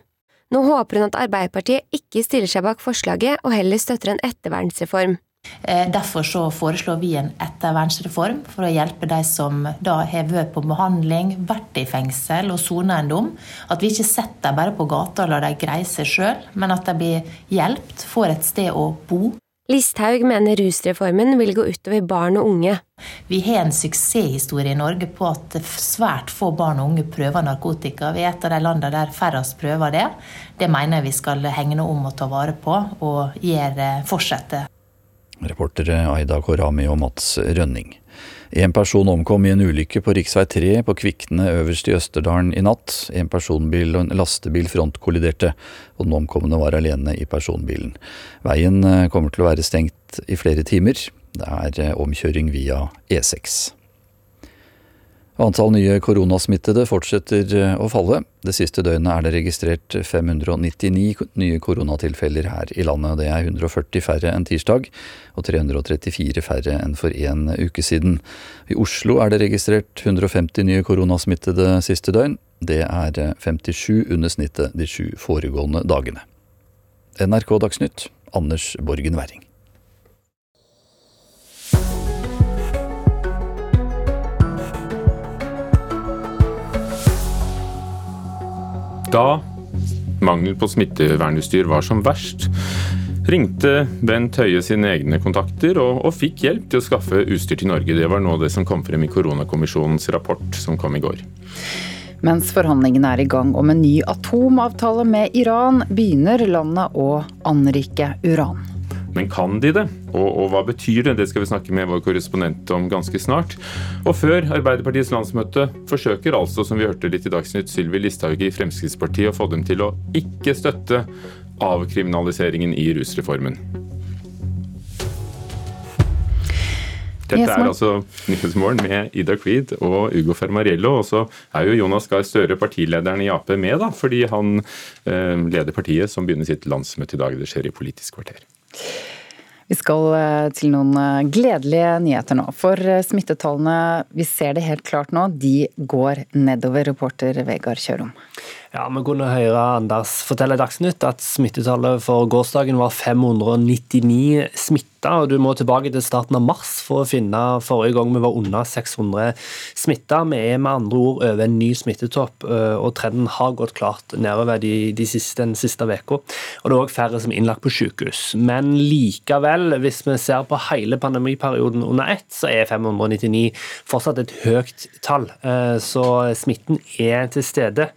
Nå håper hun at Arbeiderpartiet ikke stiller seg bak forslaget og heller støtter en ettervernsreform. Eh, derfor så foreslår vi en ettervernsreform for å hjelpe de som da har vært på behandling, vært i fengsel og sona en dom. At vi ikke setter dem bare på gata og lar dem greie seg sjøl, men at de blir hjulpet, får et sted å bo. Listhaug mener rusreformen vil gå utover barn og unge. Vi har en suksesshistorie i Norge på at svært få barn og unge prøver narkotika. Vi er et av de landene der færrest prøver det. Det mener jeg vi skal hegne om og ta vare på, og gjøre, fortsette. Reportere Aida Korami og Mats Rønning. En person omkom i en ulykke på rv. 3 på Kvikne øverst i Østerdalen i natt. En personbil og en lastebil frontkolliderte, og den omkomne var alene i personbilen. Veien eh, kommer til å være stengt i flere timer. Det er eh, omkjøring via E6. Antall nye koronasmittede fortsetter eh, å falle. Det siste døgnet er det registrert 599 nye koronatilfeller her i landet. Det er 140 færre enn tirsdag, og 334 færre enn for en uke siden. I Oslo er det registrert 150 nye koronasmittede siste døgn. Det er 57 under snittet de sju foregående dagene. NRK Dagsnytt, Anders Borgen Werring. Da mangel på smittevernutstyr var som verst, ringte Bent Høie sine egne kontakter og, og, fikk hjelp til å skaffe utstyr til Norge. Det var nå det som kom frem i koronakommisjonens rapport som kom i går. Mens forhandlingene er i gang om en ny atomavtale med Iran, begynner landet å anrike uran. Men kan de det? Og, og, hva betyr det? Det skal vi snakke med vår korrespondent om ganske snart. Og før Arbeiderpartiets landsmøte forsøker altså, som vi hørte litt i Dagsnytt, Sylvi Listhaug i Fremskrittspartiet å få dem til å ikke støtte avkriminaliseringen i rusreformen. Dette er altså Nyhetsmorgen med Ida Creed og Ugo Fermariello. Og så er jo Jonas Gahr Støre, partilederen i Ap, med, da, fordi han eh, leder partiet som begynner sitt landsmøte i dag. Det skjer i Politisk kvarter. Vi skal eh, til noen eh, gledelige nyheter nå. For eh, smittetallene, vi ser det helt klart nå, de går nedover, reporter Vegard Kjørom. Ja, Vi kunne høre Anders fortelle i Dagsnytt at smittetallet for gårsdagen var 599 smitta. Og du må tilbake til starten av mars for å finne forrige gang vi var under 600 smitta. Vi er med andre ord over en ny smittetopp, og trenden har gått klart nedover de, de siste, den siste uka. Det er òg færre som er innlagt på sykehus. Men likevel, hvis vi ser på hele pandemiperioden under ett, så er 599 fortsatt et høyt tall. Så smitten er til stede.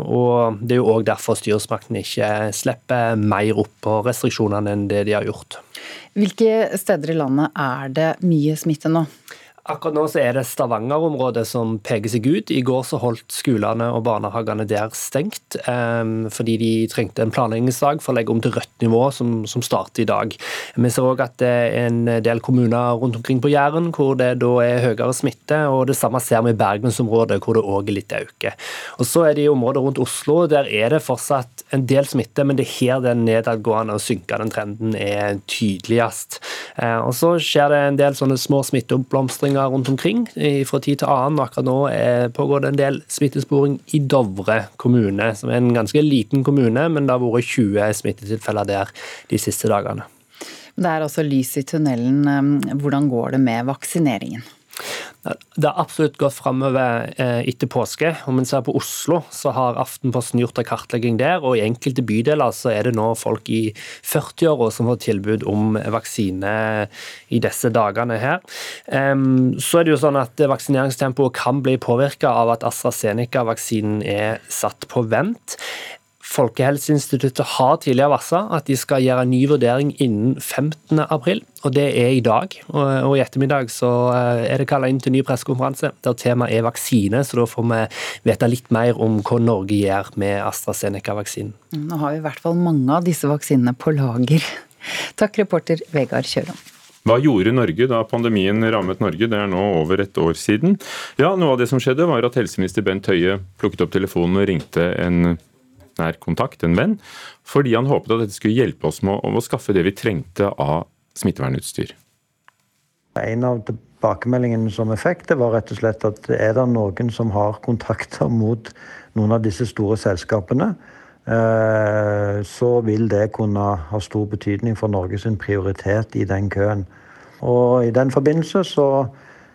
Og Det er jo òg derfor styresmaktene ikke slipper mer opp på restriksjonene enn det de har gjort. Hvilke steder i landet er det mye smitte nå? Akkurat nå så er det Stavanger-området som peker seg ut. I går så holdt skolene og barnehagene der stengt um, fordi de trengte en planleggingsdag for å legge om til rødt nivå, som, som starter i dag. Vi ser òg at det er en del kommuner rundt omkring på Jæren hvor det da er høyere smitte, og det samme ser vi i bergensområdet hvor det òg er litt øke. Og så er det i området rundt Oslo, der er det fortsatt en del smitte, men det er her den nedadgående og synkende trenden er tydeligst. Uh, og så skjer det en del sånne små smitteoppblomstringer smittesporinger rundt omkring fra tid til annen. Akkurat nå pågår det en del smittesporing i Dovre kommune, som er en ganske liten kommune, men det har vært 20 smittetilfeller der de siste dagene. Det er altså lys i tunnelen. Hvordan går det med vaksineringen? Det har absolutt gått framover eh, etter påske. Om en ser på Oslo, så har Aftenposten gjort en kartlegging der. Og i enkelte bydeler så er det nå folk i 40-åra som får tilbud om vaksine i disse dagene her. Så er det jo sånn at vaksineringstempoet kan bli påvirka av at AstraZeneca-vaksinen er satt på vent. Folkehelseinstituttet har tidligere varsla at de skal gjøre en ny vurdering innen 15. april, og det er i dag. Og i ettermiddag så eh, er det kalla inn til ny pressekonferanse der temaet er vaksine, så da får vi vite litt mer om hva Norge gjør med AstraZeneca-vaksinen. Nå har vi i hvert fall mange av disse vaksinene på lager. *laughs* Takk, reporter Vegard Kjølom. Hva gjorde Norge da pandemien rammet Norge? Det er nå over et år siden. Ja, Noe av det som skjedde, var at helseminister Bent Høie plukket opp telefonen og ringte en nær kontakt, en venn, fordi han håpet at dette skulle hjelpe oss med å, skaffe det vi trengte av smittevernutstyr. En av tilbakemeldingene som vi fikk, det var rett og slett at er det noen som har kontakter mot noen av disse store selskapene, eh, så vil det kunne ha stor betydning for Norges prioritet i den køen. Og I den forbindelse så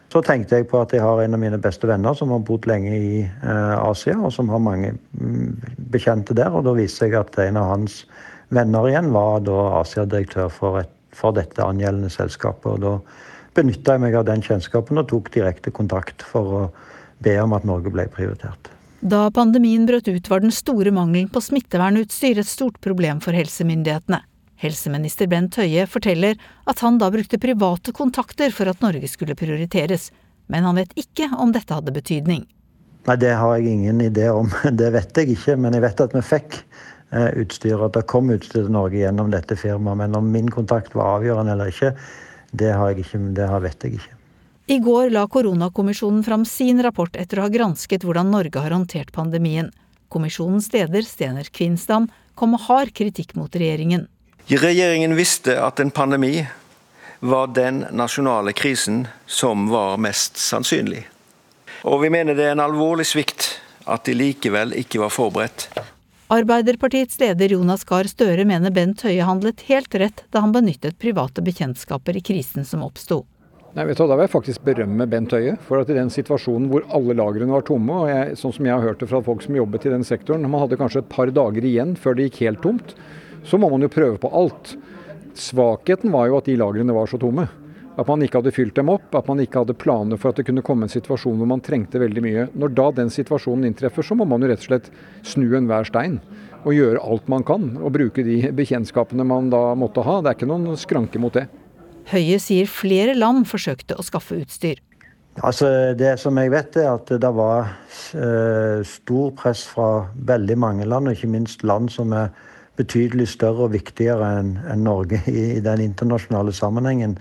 så tenkte jeg på at jeg har en av mine beste venner som har bodd lenge i eh, Asia, og som har mange mm, bekjente der. Og da viste jeg at en av hans venner igjen var da Asia-direktør for, for, dette angjeldende selskapet. Og da benytta jeg meg av den kjennskapen og tok direkte kontakt for å be om at Norge ble prioritert. Da pandemien brøt ut, var den store mangelen på smittevernutstyr et stort problem for helsemyndighetene. Helseminister Bent Høie forteller at han da brukte private kontakter for at Norge skulle prioriteres, men han vet ikke om dette hadde betydning. Nei, Det har jeg ingen idé om. *laughs* Det vet jeg ikke, men jeg vet at vi fikk eh, utstyr, at det kom utstyr til Norge gjennom dette firmaet. Men om min kontakt var avgjørende eller ikke, det, har jeg ikke, det vet jeg ikke. I går la koronakommisjonen fram sin rapport etter å ha gransket hvordan Norge har håndtert pandemien. Kommisjonens leder, Stener Kvinsdam, kom med hard kritikk mot regjeringen. Regjeringen visste at en pandemi var den nasjonale krisen som var mest sannsynlig. Og vi mener det er en alvorlig svikt at de likevel ikke var forberedt. Arbeiderpartiets leder Jonas Gahr Støre mener Bent Høie handlet helt rett da han benyttet private bekjentskaper i krisen som oppsto. Nei, vet du, Da vil jeg faktisk berømme Bent Høie. For at i den situasjonen hvor alle lagrene var tomme, og jeg, sånn som jeg har hørt det fra folk som jobbet i den sektoren, man hadde kanskje et par dager igjen før det gikk helt tomt, så må man jo prøve på alt. Svakheten var jo at de lagrene var så tomme. At man ikke hadde fylt dem opp, at man ikke hadde planer for at det kunne komme en situasjon hvor man trengte veldig mye. Når da den situasjonen inntreffer, så må man jo rett og slett snu enhver stein. Og gjøre alt man kan. Og bruke de bekjentskapene man da måtte ha. Det er ikke noen skranke mot det. Høie sier flere land forsøkte å skaffe utstyr. Altså, Det som jeg vet, er at det var eh, stor press fra veldig mange land, og ikke minst land som er betydelig større og viktigere enn en Norge i, i, den internasjonale sammenhengen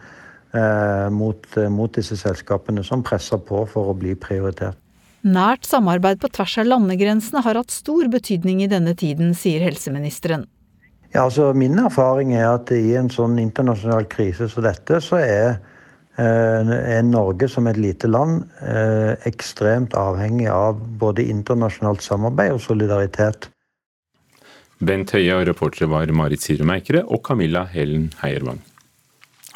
eh, mot, eh, mot, disse selskapene, som presser på for å bli prioritert. Nært samarbeid på tvers av landegrensene har hatt stor betydning i denne tiden, sier helseministeren. Ja, altså Min erfaring er at i en sånn internasjonal krise som dette, så er, eh, er Norge som et lite land eh, ekstremt avhengig av både internasjonalt samarbeid og solidaritet. Bent Høie og reportere var Marit Sirum Eikere og Camilla Helen Heiervang.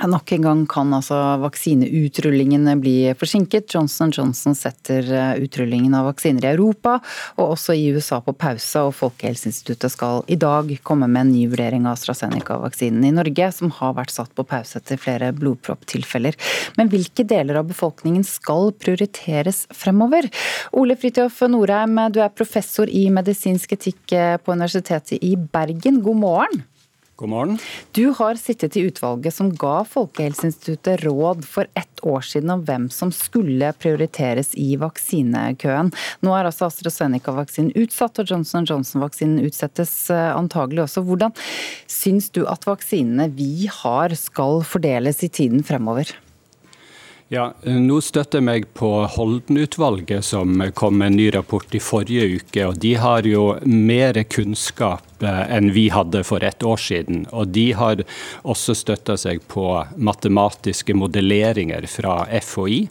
Nok en gang kan altså vaksineutrulingen bli forsinket. Johnson Johnson setter eh, utrullingen av vaksiner i Europa og også i USA på pause. og Folkehelseinstituttet skal i dag komme med en ny vurdering av AstraZeneca-vaksinen i Norge, som har vært satt på pause etter flere blodpropptilfeller. Men hvilke deler av befolkningen skal prioriteres fremover? Ole Fridtjof Norheim, du er professor i medisinsk etikk på Universitetet i Bergen. God morgen. God morgen. Du har sittet i utvalget som ga Folkehelseinstituttet råd for ett år siden om hvem som skulle prioriteres i vaksinekøen. Nå er altså AstraZeneca-vaksinen utsatt, og Johnson Johnson-vaksinen utsettes eh, antagelig også. Hvordan syns du at vaksinene vi har skal fordeles i tiden fremover? Ja, Nå støtter jeg meg på Holden-utvalget, som kom med en ny rapport i forrige uke. og De har jo mer kunnskap eh, enn vi hadde for et år siden. Og de har også støtta seg på matematiske modelleringer fra FHI.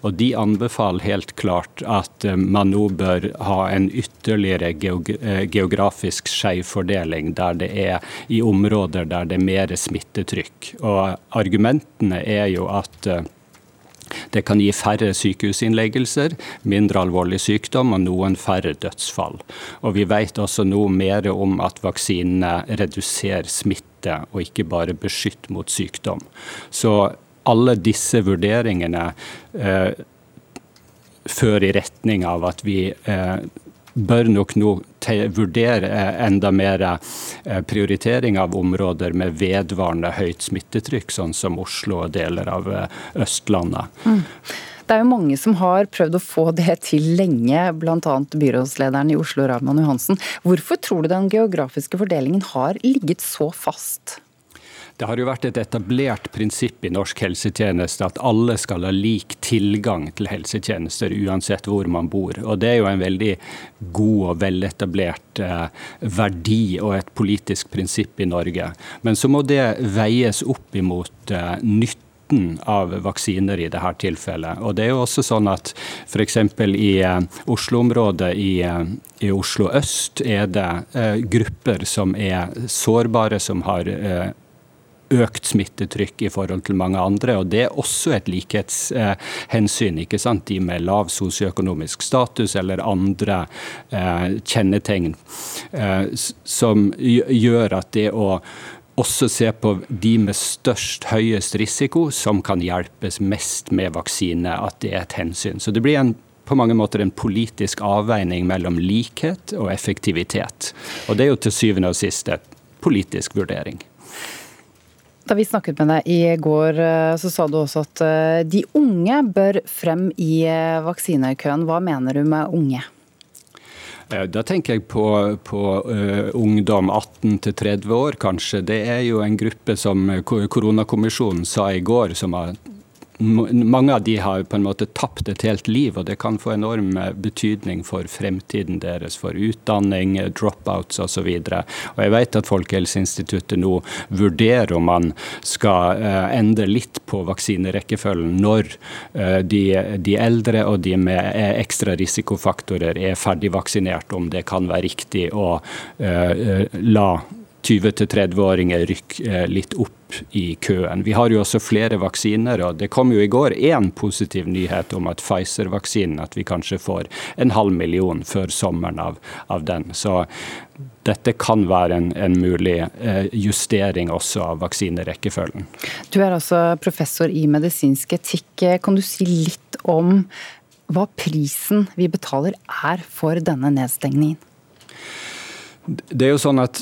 Og de anbefaler helt klart at eh, man nå bør ha en ytterligere eh, geografisk skjevfordeling, der det er i områder der det er mer smittetrykk. Og argumentene er jo at det kan gi færre sykehusinnleggelser, mindre alvorlig sykdom og noen færre dødsfall. Og Vi vet også noe mer om at vaksinene reduserer smitte, og ikke bare beskytter mot sykdom. Så alle disse vurderingene eh, fører i retning av at vi eh, bør nok nå vurdere eh, enda mer eh, prioritering av områder med vedvarende høyt smittetrykk, sånn som Oslo og deler av eh, Østlandet. Mm. Det er jo mange som har prøvd å få det til lenge, bl.a. byrådslederen i Oslo, Raymond Johansen. Hvorfor tror du den geografiske fordelingen har ligget så fast? Det har jo vært et etablert prinsipp i norsk helsetjeneste at alle skal ha lik tilgang til helsetjenester uansett hvor man bor. Og Det er jo en veldig god og veletablert eh, verdi og et politisk prinsipp i Norge. Men så må det veies opp imot eh, nytten av vaksiner i dette tilfellet. Og det er jo også sånn at F.eks. i eh, Oslo-området, i, eh, i, Oslo øst, er det eh, grupper som er sårbare, som har eh, økt smittetrykk i forhold til mange andre. og Det er også et likhetshensyn. ikke sant? De med lav sosioøkonomisk status eller andre eh, kjennetegn eh, som gjør at det å også se på de med størst, høyest risiko, som kan hjelpes mest med vaksine, at det er et hensyn. Så det blir en på mange måter en politisk avveining mellom likhet og effektivitet. Og det er jo til syvende og sist et politisk vurdering. Da vi snakket med deg i går, eh, så sa du også at eh, de unge bør frem i eh, vaksinekøen. Hva mener du med unge? Da tenker jeg på, på uh, ungdom 18 til 30 år, kanskje. Det er jo en gruppe som koronakommisjonen sa i går, som har mange av de har på en måte tapt et helt liv, og det kan få enorm eh, betydning for fremtiden deres, for utdanning, dropouts osv. Jeg vet at Folkehelseinstituttet nå vurderer om man skal eh, endre litt på vaksinerekkefølgen når eh, de, de eldre og de med ekstra risikofaktorer er ferdigvaksinert, om det kan være riktig å la 20-30-åringer rykker litt opp i køen. Vi har jo også flere vaksiner, og det kom jo i går én positiv nyhet om at Pfizer-vaksinen, at vi kanskje får en halv million før sommeren av, av den. Så dette kan være en, en mulig eh, justering også av vaksinerekkefølgen. Du er altså professor i medisinsk etikk. Kan du si litt om hva prisen vi betaler er for denne nedstengningen? Det er jo sånn at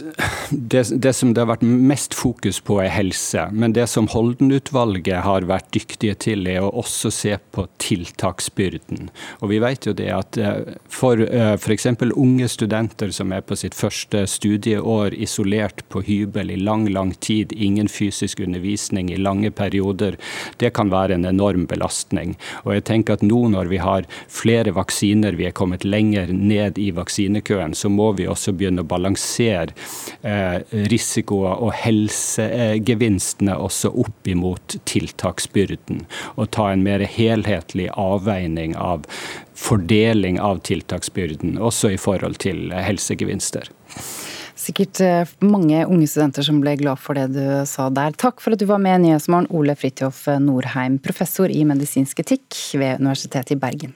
det, det, som det har vært mest fokus på, er helse. Men det som Holden-utvalget har vært dyktige til, er å også se på tiltaksbyrden. Og vi vet jo det at eh, for eh, f.eks. unge studenter som er på sitt første studieår isolert på hybel i lang, lang tid, ingen fysisk undervisning i lange perioder, det kan være en enorm belastning. Og jeg tenker at nå når vi har flere vaksiner, vi er kommet lenger ned i vaksinekøen, så må vi også begynne å balansere eh, risikoer og helsegevinstene også opp imot tiltaksbyrden. Og ta en mer helhetlig avveining av fordeling av tiltaksbyrden, også i forhold til helsegevinster. Sikkert eh, mange unge studenter som ble glad for det du sa der. Takk for at du var med, Nyhetsmorgen, Ole Fridtjof Norheim, professor i medisinsk etikk ved Universitetet i Bergen.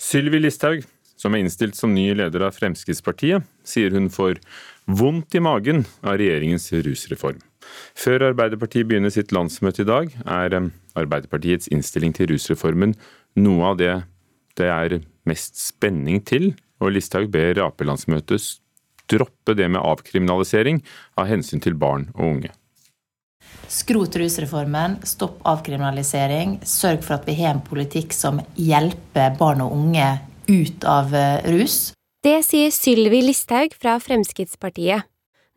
Sylvi Listhaug, som er innstilt som ny leder av Fremskrittspartiet, sier hun får vondt i magen av regjeringens rusreform. Før Arbeiderpartiet begynner sitt landsmøte i dag, er eh, Arbeiderpartiets innstilling til rusreformen noe av det det er mest spenning til, og Listhaug ber Ap-landsmøtet droppe det med avkriminalisering av hensyn til barn og unge. Skrot rusreformen, stopp avkriminalisering, sørg for at vi har en politikk som hjelper barn og unge ut av eh, rus. Det sier Sylvi Listhaug fra Fremskrittspartiet.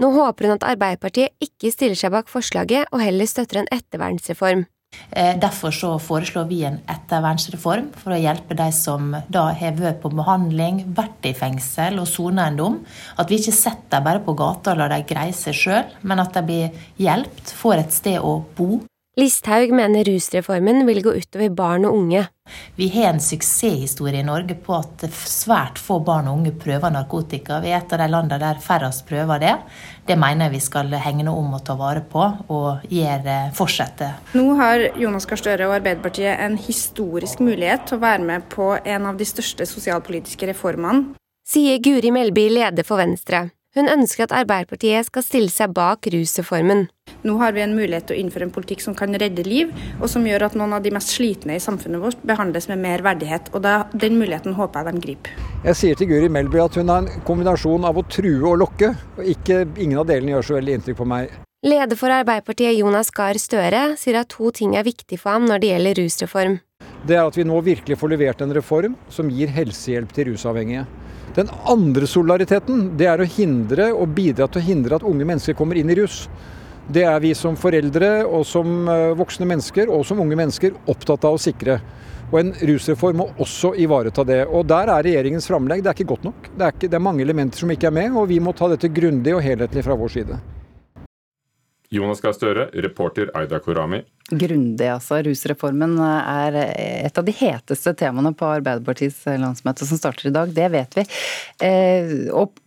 Nå håper hun at Arbeiderpartiet ikke stiller seg bak forslaget og heller støtter en ettervernsreform. Eh, derfor så foreslår vi en ettervernsreform for å hjelpe de som da har vært på behandling, vært i fengsel og sona en dom. At vi ikke setter dem bare på gata og lar dem greie seg sjøl, men at de blir hjulpet, får et sted å bo. Listhaug mener rusreformen vil gå utover barn og unge. Vi har en suksesshistorie i Norge på at svært få barn og unge prøver narkotika. Vi er et av de landene der færrest prøver det. Det mener jeg vi skal hegne om og ta vare på, og gjøre, fortsette. Nå har Jonas Gahr Støre og Arbeiderpartiet en historisk mulighet til å være med på en av de største sosialpolitiske reformene. Sier Guri Melby, leder for Venstre. Hun ønsker at Arbeiderpartiet skal stille seg bak rusreformen. Nå har vi en mulighet til å innføre en politikk som kan redde liv, og som gjør at noen av de mest slitne i samfunnet vårt behandles med mer verdighet. og da, Den muligheten håper jeg de griper. Jeg sier til Guri Melby at hun har en kombinasjon av å true og lokke. og ikke, Ingen av delene gjør så veldig inntrykk på meg. Leder for Arbeiderpartiet Jonas Gahr Støre sier at to ting er viktig for ham når det gjelder rusreform. Det er at vi nå virkelig får levert en reform som gir helsehjelp til rusavhengige. Den andre solidariteten det er å hindre og bidra til å hindre at unge mennesker kommer inn i rus. Det er vi som foreldre og som eh, voksne mennesker og som unge mennesker opptatt av å sikre. Og En rusreform må også ivareta det. Og Der er regjeringens framlegg det er ikke godt nok. Det er, ikke, det er mange elementer som ikke er med, og vi må ta dette grundig og helhetlig fra vår side. Jonas Gahr Støre, reporter Aida Korami grundig, altså. Rusreformen er et av de heteste temaene på Arbeiderpartiets landsmøte som starter i dag, det vet vi. Eh, og,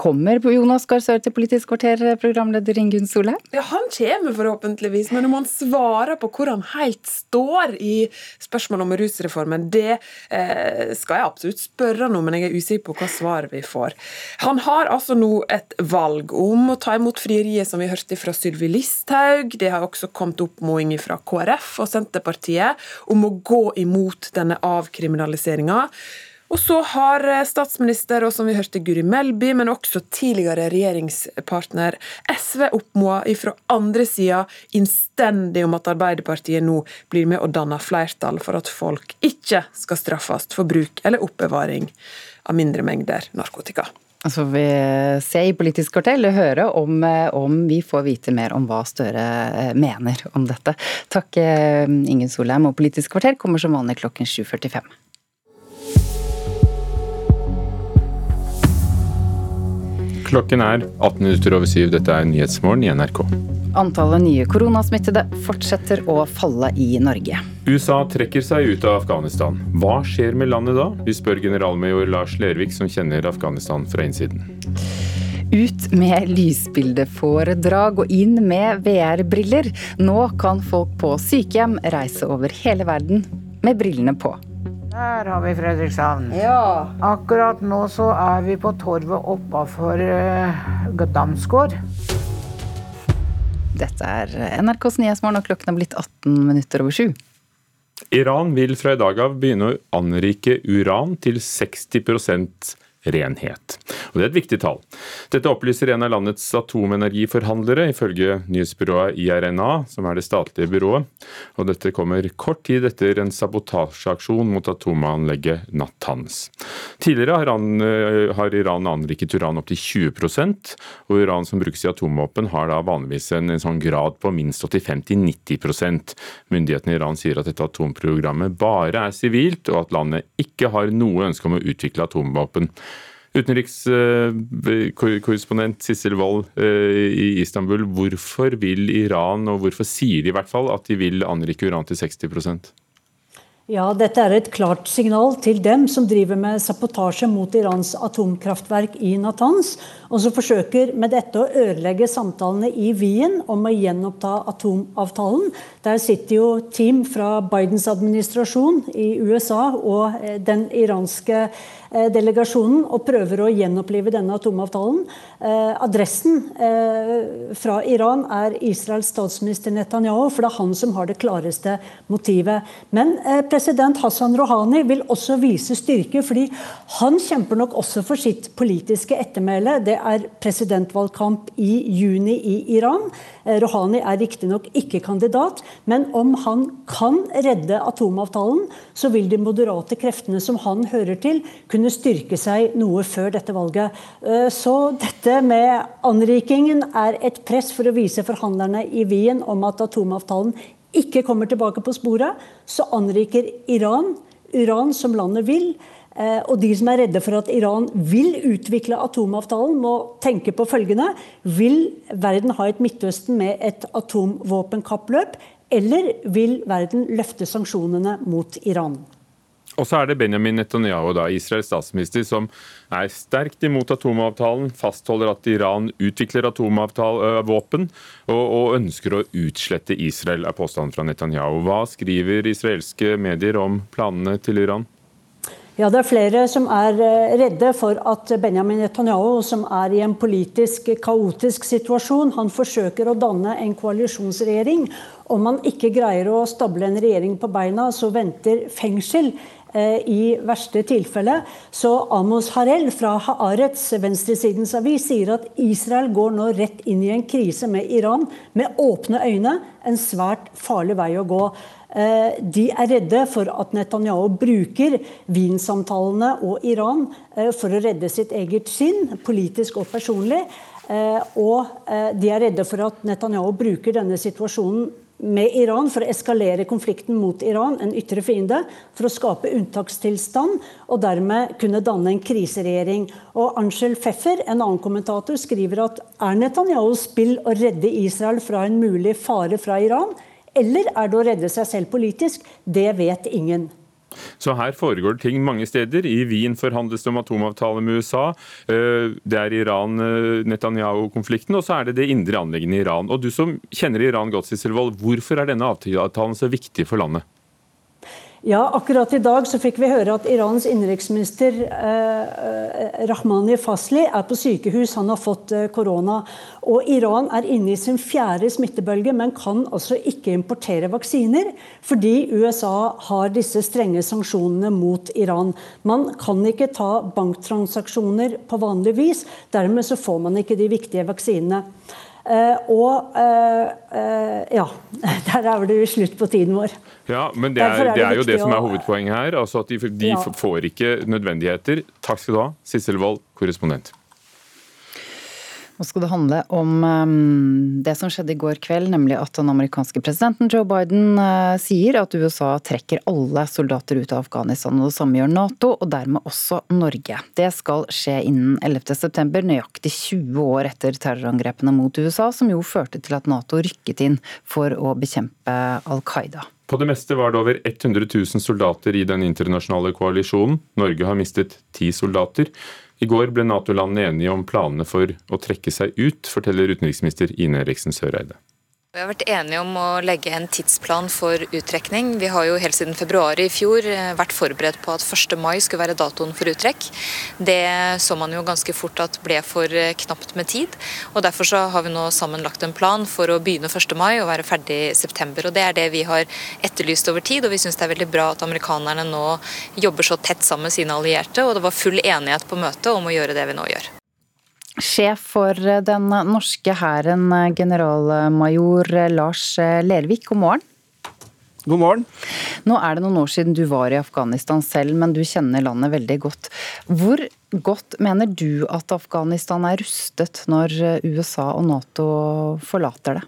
kommer Jonas Gahr Støre til Politisk kvarter, programleder Ingunn Solheim? Ja, han kommer forhåpentligvis, men om han svarer på hvor han helt står i spørsmålet om rusreformen, det eh, skal jeg absolutt spørre nå, men jeg er usikker på hva svaret vi får. Han har altså nå et valg om å ta imot frieriet, som vi hørte fra Sylvi Listhaug. Det har også kommet oppmoding fra KrF og Senterpartiet om å gå imot denne avkriminaliseringa. Og så har eh, statsminister og som vi hørte Guri Melby, men også tidligere regjeringspartner SV oppmoda fra andre sida innstendig om at Arbeiderpartiet nå blir med og danner flertall for at folk ikke skal straffes for bruk eller oppbevaring av mindre mengder narkotika. Så vi se i Politisk kvartel og høre om, eh, om, vi får vite mer om hva Støre eh, mener om dette. Takk eh, Ingen Solheim. Og Politisk kvarter kommer som vanlig klokken 7.45. Klokken er 18 minutter over syv. Dette er Nyhetsmorgen i NRK. Antallet nye koronasmittede fortsetter å falle i Norge. USA trekker seg ut av Afghanistan. Hva skjer med landet da? Vi spør generalmajor Lars Lervik, som kjenner Afghanistan fra innsiden. Ut med lysbildeforedrag og inn med VR-briller. Nå kan folk på sykehjem reise over hele verden med brillene på. Der har vi Fredrikshavn. Ja. Akkurat nå så er vi på torvet oppafor uh, Damsgård. Dette er NRKs Nyhetsmorgen, og klokken er blitt 18 minutter over sju. Iran vil fra i dag av begynne å anrike uran til 60 renhet. Og Det er et viktig tall. Dette opplyser en av landets atomenergiforhandlere, ifølge nyhetsbyrået IRNA, som er det statlige byrået. Og Dette kommer kort tid etter en sabotasjeaksjon mot atomanlegget Natanz. Tidligere har, han, eh, har Iran anriket uran opptil 20% og uran som brukes i atomvåpen har da vanligvis en, en sånn grad på minst 85-90% Myndighetene i Iran sier at dette atomprogrammet bare er sivilt, og at landet ikke har noe ønske om å utvikle atomvåpen. Utenrikskorrespondent Sissel Wold eh, i Istanbul, hvorfor vil Iran, og hvorfor sier de i hvert fall, at de vil anrike uran til 60% ja, Dette er et klart signal til dem som driver med sabotasje mot Irans atomkraftverk i Natanz, og som forsøker med dette å ødelegge samtalene i Wien om å gjenoppta atomavtalen. Der sitter jo team fra Bidens administrasjon i USA og eh, den iranske Eh, delegasjonen og prøver å gjenopplive denne atomavtalen. Eh, adressen eh, fra Iran er Israels statsminister Netanyahu, for det er han som har det klareste motivet. Men president Hassan Rouhani vil også vise styrke, fordi han kjemper nok også for sitt politiske ettermæle. Det er presidentvalgkamp i juni i Iran. Eh, Rouhani er riktignok ikke kandidat, men om han kan redde atomavtalen, så vil de moderate kreftene som han hører til, kunne styrke seg noe før dette valget. Eh, så dette med anrikingen er et press for å vise forhandlerne i Wien om at atomavtalen ikke kommer tilbake på sporet, så anriker Iran uran som landet vil. Eh, og de som er redde for at Iran vil utvikle atomavtalen, må tenke på følgende. Vil verden ha et Midtøsten med et atomvåpenkappløp, eller vil verden løfte sanksjonene mot Iran? Og så er det Benjamin Netanyahu, da, Israels statsminister, som er sterkt imot atomavtalen, fastholder at Iran utvikler atomvåpen og, og ønsker å utslette Israel, er påstanden fra Netanyahu. Hva skriver israelske medier om planene til Iran? Ja, Det er flere som er eh, redde for at Benjamin Netanyahu, som er i en politisk kaotisk situasjon, han forsøker å danne en koalisjonsregjering. Om han ikke greier å stable en regjering på beina, så venter fengsel i verste tilfelle. Så Amos Harel fra Haaretz, venstresidens avis, sier at Israel går nå rett inn i en krise med Iran med åpne øyne. En svært farlig vei å gå. Eh, de er redde for at Netanyahu bruker Wien-samtalene og Iran eh, for å redde sitt eget skinn, politisk og personlig. Og de er redde for at Netanyahu bruker denne situasjonen med Iran for å eskalere konflikten mot Iran, en ytre fiende, for å skape unntakstilstand og dermed kunne danne en kriseregjering. Og Angel Pfeffer, en annen kommentator, skriver at er Netanyahus spill å redde Israel fra en mulig fare fra Iran, eller er det å redde seg selv politisk? Det vet ingen. Så her foregår det ting mange steder. I Wien forhandles det om atomavtale med USA. Eh, det er Iran-Netanyahu-konflikten, og så er det det indre anliggende i Iran. Og Du som kjenner Iran godt, Sisselvold, hvorfor er denne avtalen så viktig for landet? Ja, akkurat i dag så fikk vi høre at Irans innenriksminister eh, Rahmani Fasli er på sykehus. Han har fått eh, korona. Og Iran er inne i sin fjerde smittebølge, men kan altså ikke importere vaksiner fordi USA har disse strenge sanksjonene mot Iran. Man kan ikke ta banktransaksjoner på vanlig vis. Dermed så får man ikke de viktige vaksinene. Eh, og uh, ja, *laughs* der er det slutt på tiden vår. Ja, men Det er, er, det det er jo det som er hovedpoenget her. altså at De, de ja. får ikke nødvendigheter. Takk skal du ha, Sissel Wold, korrespondent. Nå skal det handle om um, det som skjedde i går kveld, nemlig at den amerikanske presidenten Joe Biden uh, sier at USA trekker alle soldater ut av Afghanistan. og Det samme gjør Nato, og dermed også Norge. Det skal skje innen 11.9, nøyaktig 20 år etter terrorangrepene mot USA, som jo førte til at Nato rykket inn for å bekjempe Al Qaida. På det meste var det over 100 000 soldater i den internasjonale koalisjonen. Norge har mistet ti soldater. I går ble Nato-landene enige om planene for å trekke seg ut, forteller utenriksminister Ine Eriksen Søreide. Vi har vært enige om å legge en tidsplan for uttrekning. Vi har jo helt siden februar i fjor eh, vært forberedt på at 1. mai skulle være datoen for uttrekk. Det så man jo ganske fort at ble for eh, knapt med tid. og Derfor så har vi nå sammen lagt en plan for å begynne 1. mai og være ferdig i september. og Det er det vi har etterlyst over tid, og vi syns det er veldig bra at amerikanerne nå jobber så tett sammen med sine allierte. og Det var full enighet på møtet om å gjøre det vi nå gjør. Sjef for den norske hæren, generalmajor Lars Lervik, god morgen. God morgen. Nå er det noen år siden du var i Afghanistan selv, men du kjenner landet veldig godt. Hvor godt mener du at Afghanistan er rustet når USA og Nato forlater det?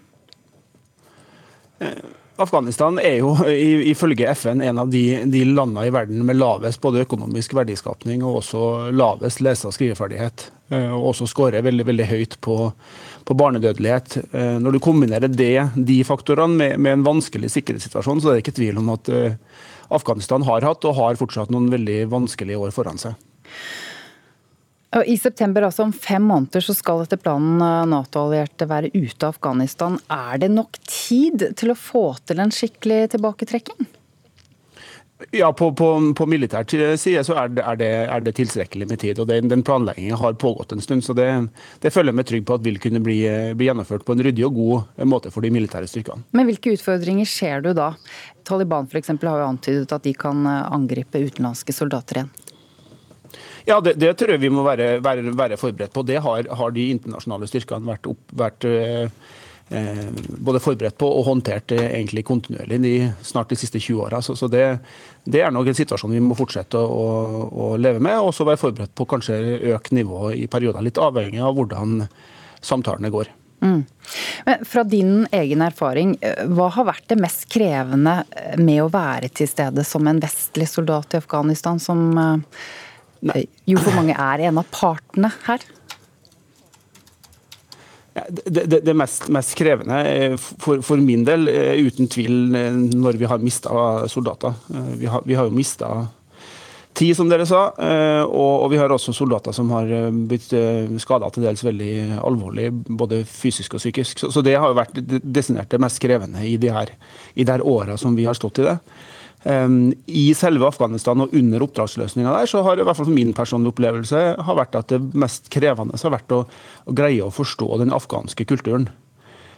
Eh, Afghanistan er jo ifølge FN en av de, de landene i verden med lavest både økonomisk verdiskapning og også lavest lese- og skriveferdighet. Eh, og også skårer veldig veldig høyt på, på barnedødelighet. Eh, når du kombinerer det, de faktorene med, med, en vanskelig sikkerhetssituasjon, så er det ikke tvil om at eh, Afghanistan har hatt og har fortsatt noen veldig vanskelige år foran seg. I september, altså om fem måneder, så skal etter planen Nato-allierte være ute av Afghanistan. Er det nok tid til å få til en skikkelig tilbaketrekking? Ja, på, på, på militær side så er det, er, det, er det, tilstrekkelig med tid. og Den, den planleggingen har pågått en stund. så Det, det føler jeg meg trygg på at vil kunne bli, bli, gjennomført på en ryddig og god måte for de militære styrkene. Men hvilke utfordringer ser du da? Taliban for eksempel, har jo antydet at de kan angripe utenlandske soldater igjen. Ja, det, det, tror jeg vi må være, være, være forberedt på. Det har, har, de internasjonale styrkene vært, opp, vært Eh, både forberedt på og håndtert egentlig kontinuerlig de, snart de siste 20 åra. Så, så det, det, er nok en situasjon vi må fortsette å, å leve med, og så være forberedt på kanskje økt nivå i perioder. Litt avhengig av hvordan samtalene går. Mm. Men fra din egen erfaring, eh, hva har vært det mest krevende med å være til stede som en vestlig soldat i Afghanistan, som. Jo for mange er en av partene her? Det, det, det mest, mest, krevende for, for, min del er uten tvil eh, når vi har mista soldater. Eh, vi har, vi har jo mista ti, som dere sa, eh, og, og, vi har også soldater som har blitt skada til dels veldig alvorlig, både fysisk og psykisk. Så, så det har jo vært desinert det mest krevende i de her, i de her åra som vi har stått i det. I selve Afghanistan og under oppdragsløsninga der, så har i hvert fall min personlige opplevelse har vært at det mest krevende har vært å, å greie å forstå den afghanske kulturen.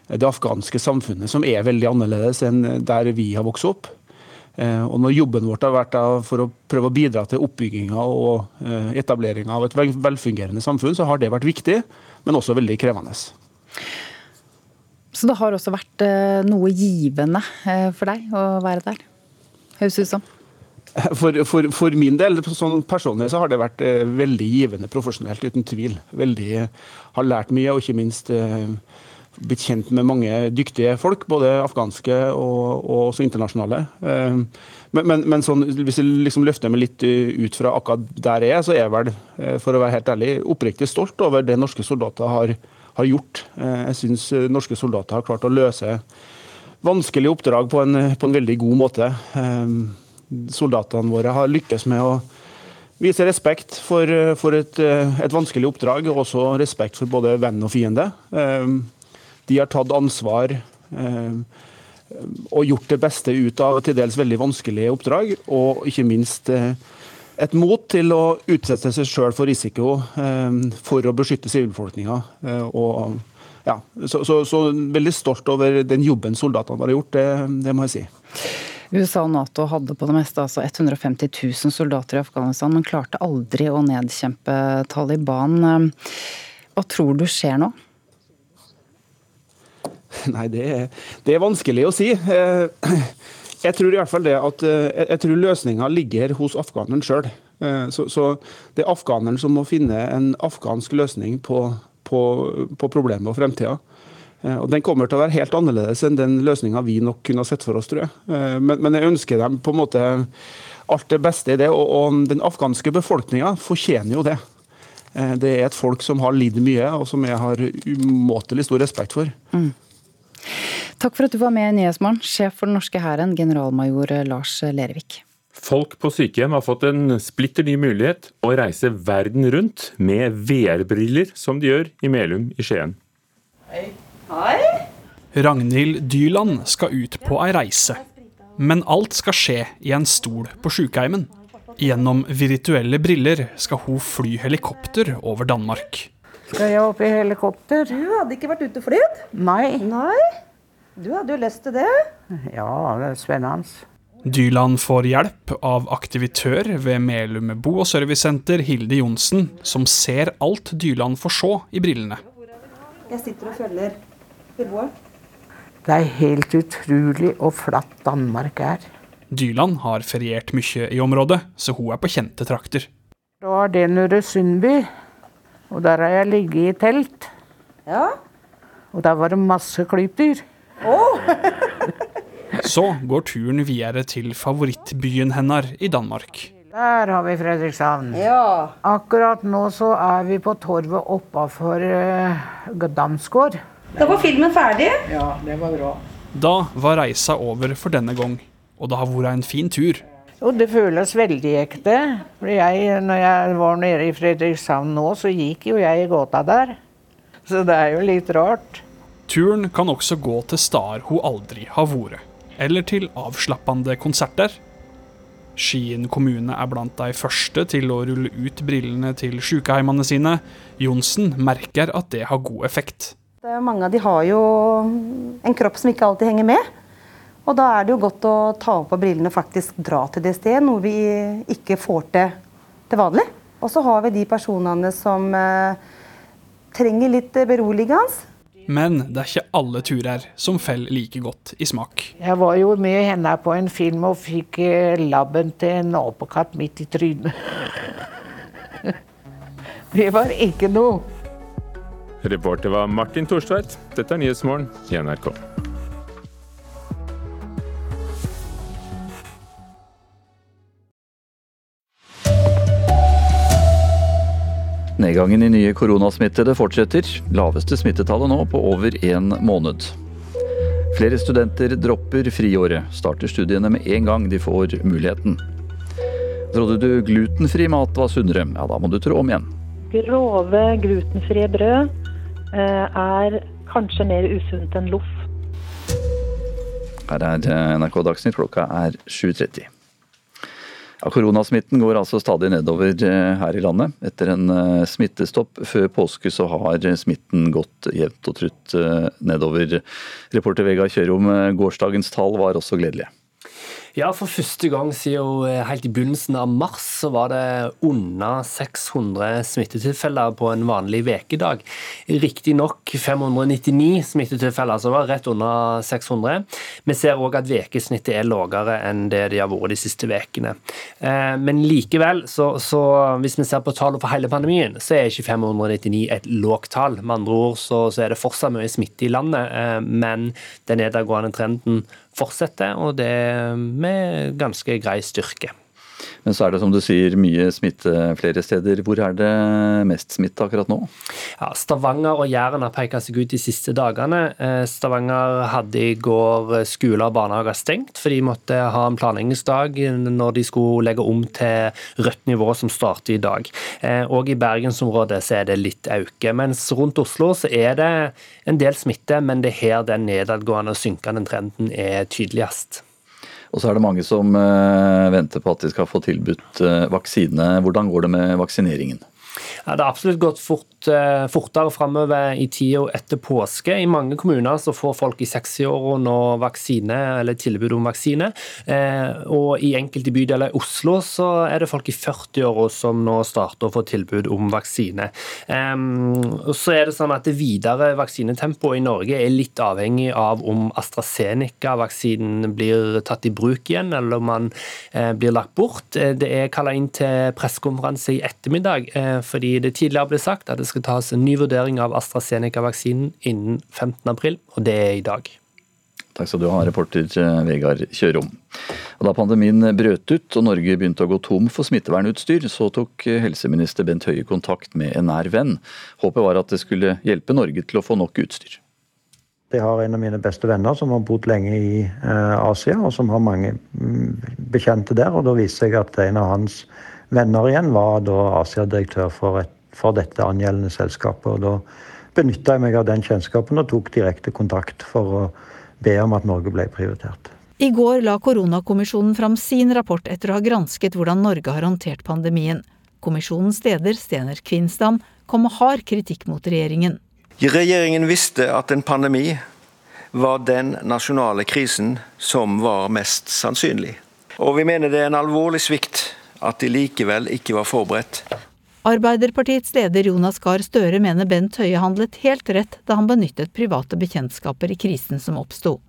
Det afghanske samfunnet, som er veldig annerledes enn der vi har vokst opp. Eh, og når jobben vår har vært for å prøve å bidra til oppbygginga og eh, etableringa av et velfungerende samfunn, så har det vært viktig, men også veldig krevende. Så det har også vært eh, noe givende for deg å være der? Høres ut som? For, for, for, min del sånn personlig så har det vært eh, veldig givende profesjonelt, uten tvil. Veldig, har lært mye, og ikke minst eh, blitt kjent med mange dyktige folk. Både afghanske og, og også internasjonale. Eh, men, men, men sånn, hvis jeg liksom løfter meg litt ut fra akkurat der jeg er, så er jeg vel, eh, for å være helt ærlig, oppriktig stolt over det norske soldater har, har gjort. Eh, jeg syns norske soldater har klart å løse vanskelig oppdrag på en, på en veldig god måte. Ehm, soldatene våre har lykkes med å vise respekt for, for et, et, vanskelig oppdrag, og også respekt for både venn og fiende. Ehm, de har tatt ansvar ehm, og gjort det beste ut av til dels veldig vanskelige oppdrag, og ikke minst eh, et mot til å utsette seg sjøl for risiko for å beskytte sivilbefolkninga. Eh, og ja, så, så, så, veldig stolt over den jobben soldatene har gjort, det, det må jeg si. USA og Nato hadde på det meste altså 150 000 soldater i Afghanistan, men klarte aldri å nedkjempe Taliban. Hva tror du skjer nå? Nei, det er, det er vanskelig å si. Eh, jeg tror i hvert fall det at eh, jeg tror løsninga ligger hos afghaneren sjøl. Eh, så, så det er afghaneren som må finne en afghansk løsning på på, på problemet og fremtida. Eh, og Den kommer til å være helt annerledes enn den løsninga vi nok kunne sett for oss, tror jeg. Eh, men, men, jeg ønsker dem på en måte alt det beste i det. Og, og den afghanske befolkninga fortjener jo det. Eh, det er et folk som har lidd mye, og som jeg har umåtelig stor respekt for. Mm. Takk for at du var med i Nyhetsmorgen, sjef for den norske hæren, generalmajor Lars Lervik. Folk på sykehjem har fått en splitter ny mulighet å reise verden rundt med VR-briller, som de gjør i Melum i Skien. Hei. Hei. Ragnhild Dyland skal ut på ei reise. Men alt skal skje i en stol på sykehjemmen. Gjennom virtuelle briller skal hun fly helikopter over Danmark. Skal jeg opp i helikopter? Du hadde ikke vært ute og flydd? Nei. Nei? Du hadde jo lyst til det? Ja, det er spennende. Dyland får hjelp av aktivitør ved Melum bo- og servicesenter, Hilde Johnsen, som ser alt Dyland får se i brillene. Jeg sitter og følger beboeren. Det er helt utrolig hvor flatt Danmark er. Dyland har feriert mye i området, så hun er på kjente trakter. Da er det Nure Sundby, og der har jeg ligget i telt. Ja. Og der var det masse klypdyr. Oh. *laughs* Så går turen videre til favorittbyen hennes i Danmark. Der har vi Fredrikshavn. Ja. Akkurat nå så er vi på torvet oppafor uh, Damsgård. Da var filmen ferdig. Ja, det var bra. Da var reisa over for denne gang, og det har vært en fin tur. Jo, det føles veldig ekte. For jeg, når jeg var nede i Fredrikshavn nå, så gikk jo jeg i gata der. Så det er jo litt rart. Turen kan også gå til steder hun aldri har vært eller til avslappende konserter. Skien kommune er blant de første til å rulle ut brillene til sykehjemmene sine. Johnsen merker at det har god effekt. Mange av de har jo en kropp som ikke alltid henger med. Og da er det jo godt å ta opp på brillene og faktisk dra til det stedet, noe vi ikke får til til vanlig. Og så har vi de personene som eh, trenger litt beroligende. Men det er ikke alle turer som faller like godt i smak. Jeg var jo med henne på en film og fikk eh, labben til en apekatt midt i trynet. *laughs* Det var ikke noe. Reporter var Martin Thorstveit. Dette er Nyhetsmorgen i NRK. Nedgangen i nye koronasmittede fortsetter. Laveste smittetallet nå på over en måned. Flere studenter dropper friåret. Starter studiene med en gang de får muligheten. Trodde du glutenfri mat var sunnere? Ja, da må du tro om igjen. Grove, glutenfrie brød eh, er kanskje mer usunt enn loff. Her er eh, NRK Dagsnytt, klokka er 7.30. Koronasmitten går altså stadig nedover eh, her i landet. Etter en smittestopp før påske så har smitten gått jevnt og trutt nedover. Reporter Vegard Kjørom, gårsdagens tall var også gledelige. Ja, for første gang siden helt i begynnelsen av mars så var det under 600 smittetilfeller på en vanlig ukedag. Riktignok 599 smittetilfeller, så det var rett under 600. Vi ser òg at ukesnittet er lavere enn det de har vært de siste ukene. Eh, men likevel, så, så, hvis vi ser på tallene for hele pandemien, så er ikke 599 et lågt tall. Med andre ord så, så er det fortsatt mye smitte i landet, eh, men den nedadgående trenden fortsetter, og det med ganske grei styrke. Men så er det som du sier mye smitte flere steder. Hvor er det mest smitte akkurat nå? Ja, Stavanger og Jæren har pekt seg ut de siste dagene. Eh, Stavanger hadde i går skoler og barnehager stengt, for de måtte ha en planleggingsdag når de skulle legge om til rødt nivå, som starter i dag. Eh, og i bergensområdet så er det litt auke. Mens rundt Oslo så er det en del smitte, men det er her den nedadgående og synkende trenden er tydeligst. Og så er det mange som eh, venter på at de skal få tilbudt eh, vaksine. Hvordan går det med vaksineringen? Ja, det har absolutt gått fort, eh, fortere framover i tida etter påske. I mange kommuner så får folk i 60-åra nå vaksine, eller tilbud om vaksine. Eh, og i enkelte bydeler i Oslo så er det folk i 40-åra som nå starter å få tilbud om vaksine. og så er det sånn at det videre vaksinetempoet i Norge er litt avhengig av om AstraZeneca-vaksinen blir tatt i bruk igjen, eller om eh, blir lagt bort. Det er kalla inn til pressekonferanse i ettermiddag fordi det tidligere ble sagt at det skal tas en ny vurdering av AstraZeneca-vaksinen innen 15.4, og det er i dag. Takk skal du ha, reporter eh, Vegard Kjørom. Da pandemien brøt ut og Norge begynte å gå tom for smittevernutstyr, så tok helseminister Bent Høie kontakt med en nær venn. Håpet var at det skulle hjelpe Norge til å få nok utstyr. Jeg har en av mine beste venner som har bodd lenge i eh, Asia, og som har mange mm, bekjente der. og Da viste jeg at en av hans venner igjen var da Asia-direktør for, for, dette angjeldende selskapet. og Da benytta jeg meg av den kjennskapen og tok direkte kontakt for å be om at Norge ble prioritert. I går la koronakommisjonen fram sin rapport etter å ha gransket hvordan Norge har håndtert pandemien. Kommisjonens leder, Stener Kvinsdam, kom med hard kritikk mot regjeringen. Regjeringen visste at en pandemi var den nasjonale krisen som var mest sannsynlig. Og vi mener det er en alvorlig svikt at de likevel ikke var forberedt. Arbeiderpartiets leder Jonas Gahr Støre mener Bent Høie handlet helt rett da han benyttet private bekjentskaper i krisen som oppsto.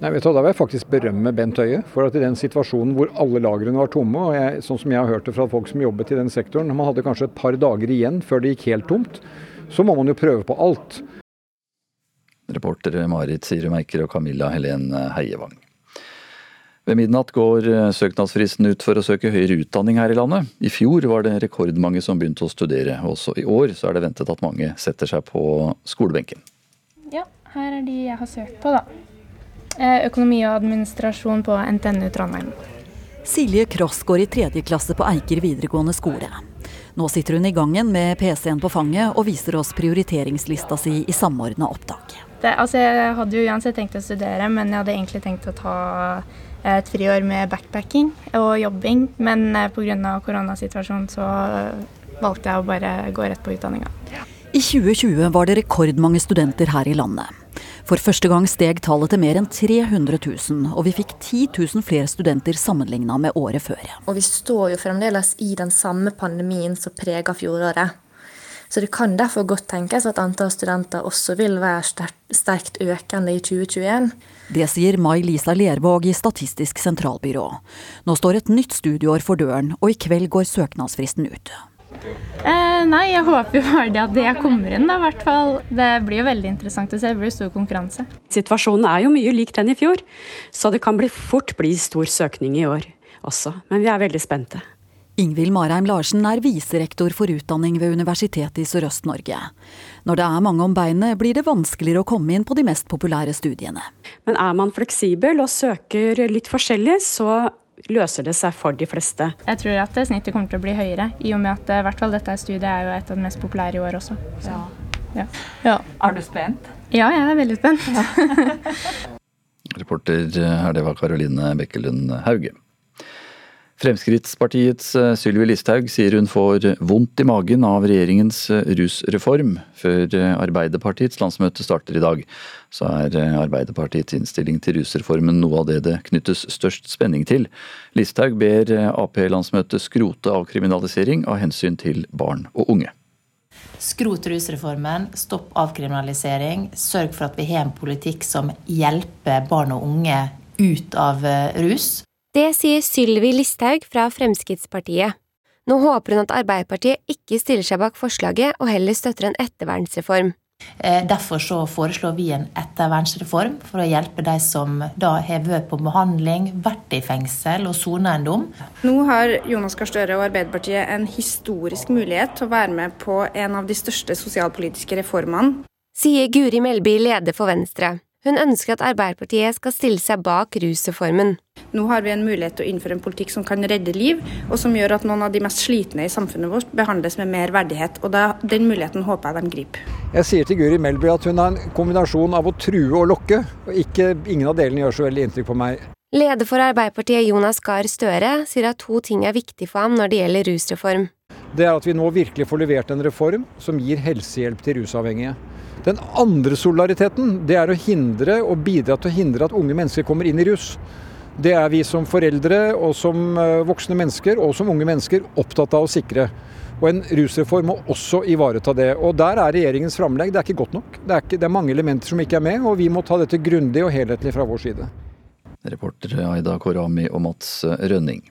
Nei, vet du, Da vil jeg faktisk berømme Bent Høie. For at i den situasjonen hvor alle lagrene var tomme, og jeg, sånn som jeg har hørt det fra folk som jobbet i den sektoren, man hadde kanskje et par dager igjen før det gikk helt tomt, så må man jo prøve på alt. Reportere Marit Sirumeiker og Camilla Helen Heievang. Ved midnatt går eh, søknadsfristen ut for å søke høyere utdanning her i landet. I fjor var det rekordmange som begynte å studere. Også i år så er det ventet at mange setter seg på skolebenken. Ja, her er de jeg har søkt på, da. Eh, økonomi og administrasjon på NTNU Trondheim. Silje Kross går i tredje klasse på Eiker videregående skole. Nå sitter hun i gangen med PC-en på fanget og viser oss prioriteringslista si i samordna opptak. Det, altså, jeg hadde jo uansett tenkt å studere, men jeg hadde egentlig tenkt å ta et friår med backpacking og jobbing, men pga. koronasituasjonen så valgte jeg å bare gå rett på utdanninga. I 2020 var det rekordmange studenter her i landet. For første gang steg tallet til mer enn 300 000, og vi fikk 10 000 flere studenter sammenligna med året før. Og vi står jo fremdeles i den samme pandemien som prega fjoråret. Så det kan derfor godt tenkes at antall studenter også vil være sterkt økende i 2021. Det sier Mai-Lisa Lervåg i Statistisk sentralbyrå. Nå står et nytt studieår for døren, og i kveld går søknadsfristen ut. Eh, nei, jeg håper jo bare det at det kommer inn, da, hvert fall. Det blir jo veldig interessant å se. Det blir stor konkurranse. Situasjonen er jo mye lik den i fjor, så det kan bli fort bli stor søkning i år også. Men vi er veldig spente. Ingvild Marheim Larsen er viserektor for utdanning ved Universitetet i Sørøst-Norge. Når det er mange om beinet, blir det vanskeligere å komme inn på de mest populære studiene. Men er man fleksibel og søker litt forskjellig, så løser det seg for de fleste. Jeg tror at snittet kommer til å bli høyere, i og med at eh, i hvert fall dette studiet er jo et av de mest populære i år også. Så, ja. Ja. Er du spent? Ja, jeg er veldig spent. *laughs* Reporter her, det var Karoline Bekkelund Hauge. Fremskrittspartiets eh, Sylvi Listhaug sier hun får vondt i magen av regjeringens eh, rusreform. Før eh, Arbeiderpartiets landsmøte starter i dag, så er Arbeiderpartiets innstilling til rusreformen noe av det det knyttes størst spenning til. Listhaug ber Ap-landsmøtet skrote avkriminalisering av hensyn til barn og unge. Skrot rusreformen, stopp avkriminalisering, sørg for at vi har en politikk som hjelper barn og unge ut av rus. Det sier Sylvi Listhaug fra Fremskrittspartiet. Nå håper hun at Arbeiderpartiet ikke stiller seg bak forslaget, og heller støtter en ettervernsreform. Eh, derfor så foreslår vi en ettervernsreform for å hjelpe de som da har vært på behandling, vært i fengsel og sona en dom. Nå har Jonas Gahr Støre og Arbeiderpartiet en historisk mulighet til å være med på en av de største sosialpolitiske reformene. Sier Guri Melby, leder for Venstre. Hun ønsker at Arbeiderpartiet skal stille seg bak rusreformen. Nå har vi en mulighet til å innføre en politikk som kan redde liv, og som gjør at noen av de mest slitne i samfunnet vårt behandles med mer verdighet. og da, Den muligheten håper jeg de griper. Jeg sier til Guri Melby at hun har en kombinasjon av å true og lokke. og ikke, Ingen av delene gjør så veldig inntrykk på meg. Leder for Arbeiderpartiet Jonas Gahr Støre sier at to ting er viktig for ham når det gjelder rusreform. Det er at vi nå virkelig får levert en reform som gir helsehjelp til rusavhengige. Den andre solidariteten det er å hindre og bidra til å hindre at unge mennesker kommer inn i rus. Det er vi som foreldre og som eh, voksne mennesker og som unge mennesker opptatt av å sikre. Og En rusreform må også ivareta det. Og Der er regjeringens framlegg det er ikke godt nok. Det er, ikke, det er mange elementer som ikke er med, og vi må ta dette grundig og helhetlig fra vår side. Reportere Aida Korami og Mats Rønning.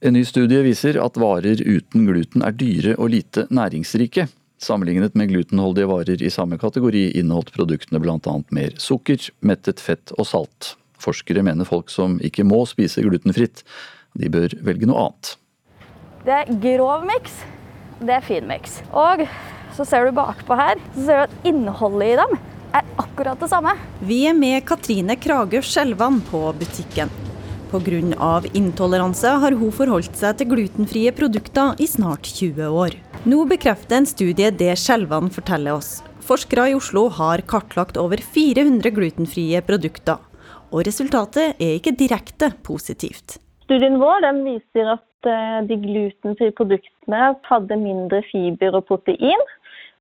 En ny studie viser at varer uten gluten er dyre og lite næringsrike. Sammenlignet med glutenholdige varer i samme kategori inneholdt produktene bl.a. mer sukker, mettet fett og salt. Forskere mener folk som ikke må spise glutenfritt, de bør velge noe annet. Det er grov miks, det er fin miks. Og så ser du bakpå her, så ser du at innholdet i dem er akkurat det samme. Vi er med Katrine Kragø Skjelvan på butikken. Pga. intoleranse har hun forholdt seg til glutenfrie produkter i snart 20 år. Nå bekrefter en studie det Skjelvan forteller oss. Forskere i Oslo har kartlagt over 400 glutenfrie produkter. Og resultatet er ikke direkte positivt. Studien vår viser at eh, de glutenfrie produktene hadde mindre fiber og protein,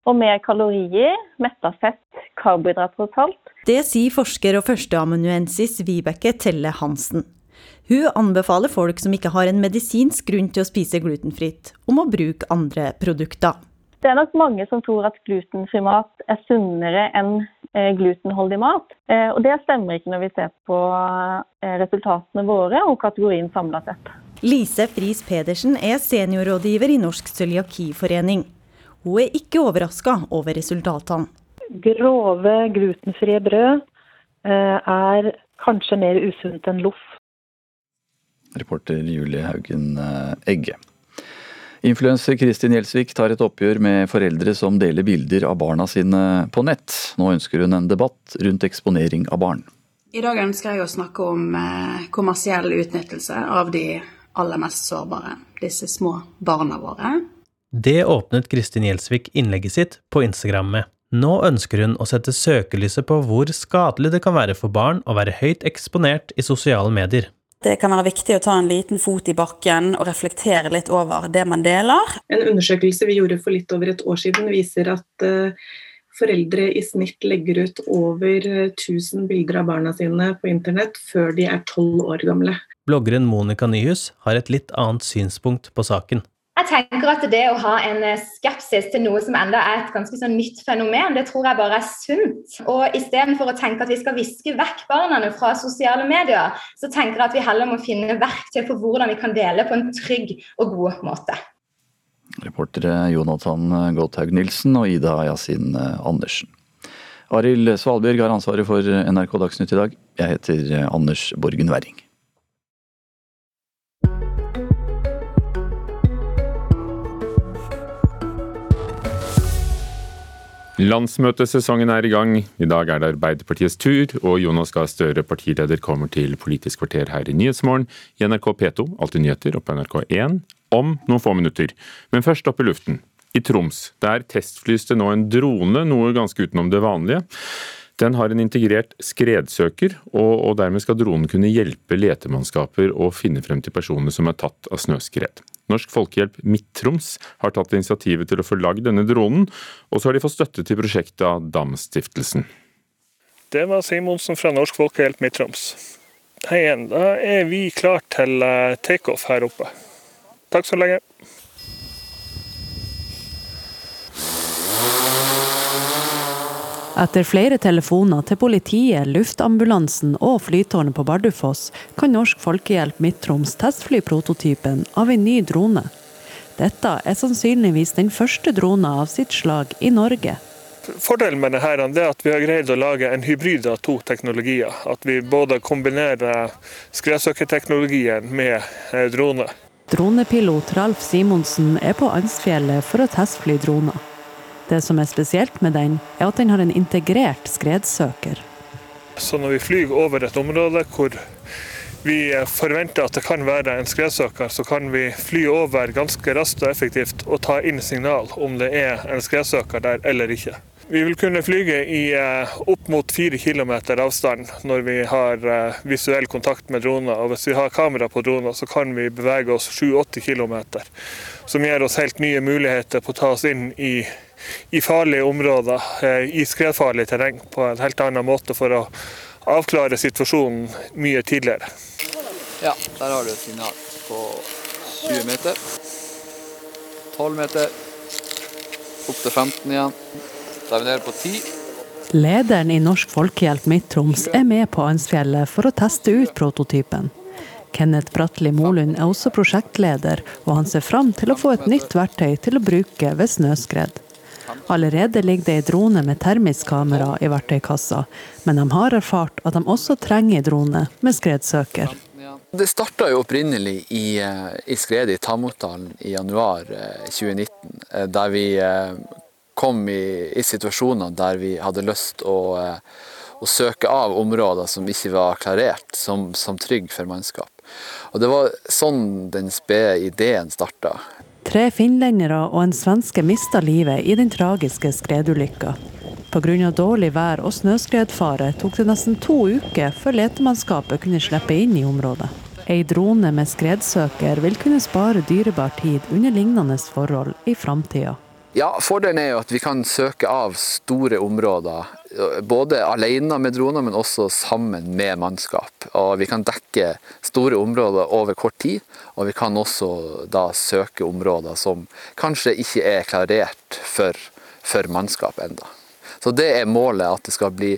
og mer kalorier, metta fett, karbohydrater og salt. Det sier forsker og førsteamanuensis Vibeke Telle Hansen. Hun anbefaler folk som ikke har en medisinsk grunn til å spise glutenfritt, om å bruke andre produkter. Det er nok mange som tror at glutenfri mat er sunnere enn eh, glutenholdig mat. Eh, og det stemmer ikke når vi ser på eh, resultatene våre og kategorien samla sett. Lise Friis Pedersen er seniorrådgiver i Norsk cøliakiforening. Hun er ikke overraska over resultatene. Grove, glutenfrie brød er kanskje mer usunt enn loff Reporter Julie Haugen eh, Egge. Influenser Kristin Gjelsvik tar et oppgjør med foreldre som deler bilder av barna sine på nett. Nå ønsker hun en debatt rundt eksponering av barn. I dag ønsker jeg å snakke om eh, kommersiell utnyttelse av de aller mest sårbare, disse små barna våre. Det åpnet Kristin Gjelsvik innlegget sitt på Instagram med. Nå ønsker hun å sette søkelyset på hvor skadelig det kan være for barn å være høyt eksponert i sosiale medier. Det kan være viktig å ta en liten fot i bakken og reflektere litt over det man deler. En undersøkelse vi gjorde for litt over et år siden viser at uh, foreldre i snitt legger ut over 1000 bilder av barna sine på internett før de er tolv år gamle. Bloggeren Monica Nyhus har et litt annet synspunkt på saken. Jeg tenker at det å ha en eh, skepsis til noe som enda er et ganske sånn nytt fenomen, det tror jeg bare er sunt. Og istedenfor å tenke at vi skal viske vekk barna fra sosiale medier, så tenker jeg at vi heller må finne verktøy for hvordan vi kan dele på en trygg og god måte. Reportere Jonathan Gotthaug Nilsen og Ida Yasin Andersen. Arild Svalbjørg har ansvaret for NRK Dagsnytt i dag. Jeg heter Anders Borgen Werring. Landsmøtesesongen er i gang. I dag er det Arbeiderpartiets tur, og Jonas Gahr Støre, partileder, kommer til Politisk kvarter her i Nyhetsmorgen i NRK P2, Alltid nyheter, og på NRK1 om noen få minutter. Men først opp i luften. I Troms. Der testflys det nå en drone, noe ganske utenom det vanlige. Den har en integrert skredsøker, og, og dermed skal dronen kunne hjelpe letemannskaper å finne frem til personer som er tatt av snøskred. Norsk Folkehjelp Midt-Troms har tatt initiativet til å få lagd denne dronen, og så har de fått støtte til prosjektet av Dam-stiftelsen. Det var Simonsen fra Norsk Folkehjelp Midt-Troms. Hei igjen. Da er vi klar til eh, takeoff her oppe. Takk så lenge. Etter flere telefoner til politiet, luftambulansen og flytårnet på Bardufoss, kan Norsk Folkehjelp Midt-Troms testfly prototypen av en ny drone. Dette er sannsynligvis den første drona av sitt slag i Norge. Fordelen med dette er at vi har greid å lage en hybrid av to teknologier. At vi både kombinerer skredsøkerteknologien med eh, drone. Dronepilot Ralf Simonsen er på Ansfjellet for å testfly droner. Det som er spesielt med den, er at den har en integrert skredsøker. Så når vi flyr over et område hvor vi forventer at det kan være en skredsøker, så kan vi fly over ganske raskt og effektivt og ta inn signal om det er en skredsøker der eller ikke. Vi vil kunne flyge i eh, opp mot fire km avstand når vi har eh, visuell kontakt med droner. Og hvis vi har kamera på droner, så kan vi bevege oss 7-8 km. Som gir oss helt nye muligheter på å ta oss inn i i farlige områder, eh, i skredfarlig terreng, på en helt annen måte for å avklare situasjonen mye tidligere. Ja, der har du et signal på 20 meter. 12 meter. Opp til 15 igjen. Da er vi nede på 10. Lederen i Norsk Folkehjelp Midt-Troms er med på Ansfjellet for å teste ut prototypen. Kenneth Bratli Molund er også prosjektleder, og han ser fram til å få et nytt verktøy til å bruke ved snøskred. Allerede ligger det ei drone med termisk kamera i verktøykassa, men de har erfart at de også trenger ei drone med skredsøker. Det starta opprinnelig i, eh, i skredet i Tamotdalen i januar 2019, eh, eh, der vi kom i, i situasjoner der vi hadde lyst å, å, søke av områder som ikke var klarert som, som trygg for mannskap. Og Det var sånn den spede ideen starta. Tre finlendere og en svenske mista livet i den tragiske skredulykka. Pga. dårlig vær og snøskredfare tok det nesten to uker før letemannskapet kunne slippe inn i området. Ei drone med skredsøker vil kunne spare dyrebar tid under lignende forhold i framtida. Ja, Fordelen er jo at vi kan søke av store områder både alene med droner, men også sammen med mannskap. Og vi kan dekke store områder over kort tid, og vi kan også da søke områder som kanskje ikke er klarert for, for mannskap enda. Så det er målet, at det skal bli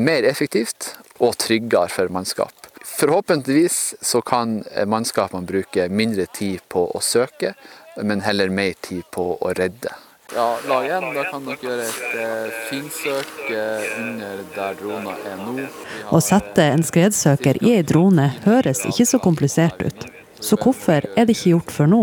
mer effektivt og tryggere for mannskap. Forhåpentligvis så kan mannskapene bruke mindre tid på å søke, men heller mer tid på å redde. Ja, lag én. Da kan dere gjøre et eh, finsøk eh, under der drona er nå. Å sette en skredsøker i ei drone høres ikke så komplisert ut. Så hvorfor er det ikke gjort før nå?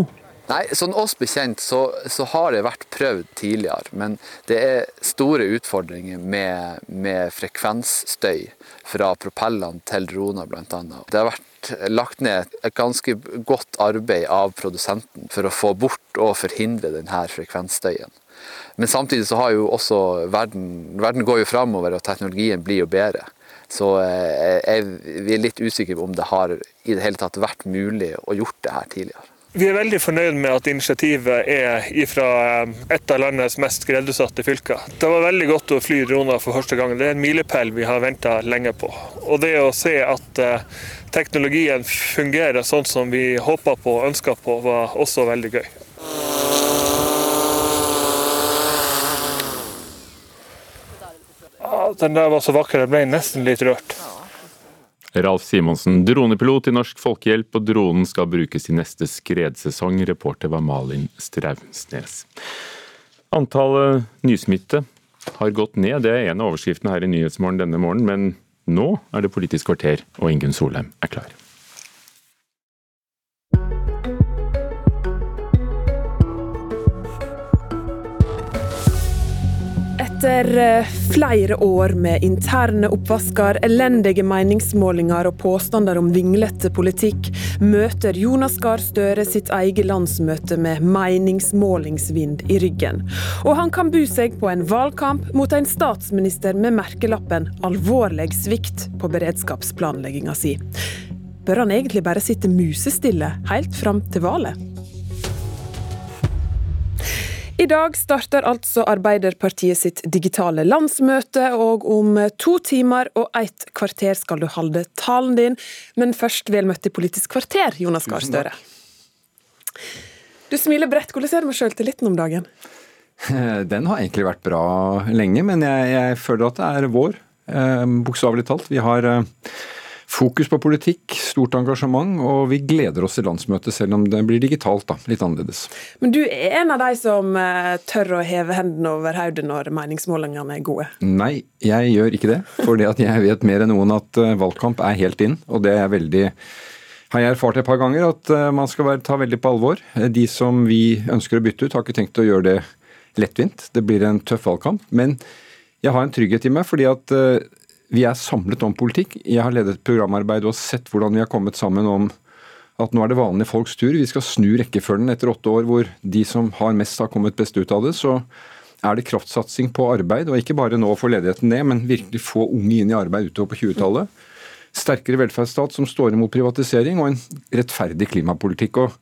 Nei, sånn oss bekjent så, så, har det vært prøvd tidligere, men det er store utfordringer med, med frekvensstøy fra propellene til droner bl.a. Det har vært lagt ned et ganske godt arbeid av produsenten for å få bort og forhindre denne frekvensstøyen. Men samtidig så har jo også verden, verden går jo framover og teknologien blir jo bedre. Så eh, jeg, vi er litt usikre på om det har i det hele tatt vært mulig å gjort det her tidligere. Vi er veldig fornøyd med at initiativet er fra eh, et av landets mest skredutsatte fylker. Det var veldig godt å fly droner for første gang. Det er en milepæl vi har venta lenge på. Og det å se at eh, teknologien fungerer sånn som vi håpa på og ønska på, var også veldig gøy. Den der var så vakker, jeg ble nesten litt rørt. Ralf Simonsen, dronepilot i Norsk Folkehjelp, og dronen skal brukes i neste skredsesong. Reporter var Malin Straumsnes. Antallet nysmitte har gått ned, det er en av overskriftene her i Nyhetsmorgen denne morgenen. Men nå er det Politisk kvarter, og Ingunn Solheim er klar. Etter eh, flere år med interne oppvasker, elendige meningsmålinger og påstander om vinglete politikk, møter Jonas Gahr Støre sitt eget landsmøte med meningsmålingsvind i ryggen. Og han kan bu seg på en valgkamp mot en statsminister med merkelappen 'alvorlig svikt' på beredskapsplanlegginga si. Bør han egentlig bare sitte musestille helt fram til valget? I dag starter altså Arbeiderpartiet sitt digitale landsmøte, og om to timer og ett kvarter skal du holde talen din. Men først vel møtt i Politisk kvarter, Jonas Gahr Støre. Du smiler bredt. Hvordan ser du med sjøltilliten om dagen? Den har egentlig vært bra lenge, men jeg, jeg føler at det er vår. Eh, Bokstavelig talt. Vi har eh, Fokus på politikk, stort engasjement, og vi gleder oss til landsmøtet, selv om det blir digitalt, da. Litt annerledes. Men du er en av de som uh, tør å heve hendene over hodet når meningsmålingene er gode? Nei, jeg gjør ikke det. For jeg vet mer enn noen at uh, valgkamp er helt inn, og det er veldig har jeg erfart et par ganger at uh, man skal være, ta veldig på alvor. De som vi ønsker å bytte ut, har ikke tenkt å gjøre det lettvint. Det blir en tøff valgkamp. Men jeg har en trygghet i meg, fordi at vi er samlet om politikk. Jeg har ledet programarbeid og sett hvordan vi har kommet sammen om at nå er det vanlige folks tur. Vi skal snu rekkefølgen etter åtte år hvor de som har mest, har kommet best ut av det. Så er det kraftsatsing på arbeid, og ikke bare nå å få ledigheten ned, men virkelig få unge inn i arbeid utover på 20-tallet. Sterkere velferdsstat som står imot privatisering, og en rettferdig klimapolitikk. og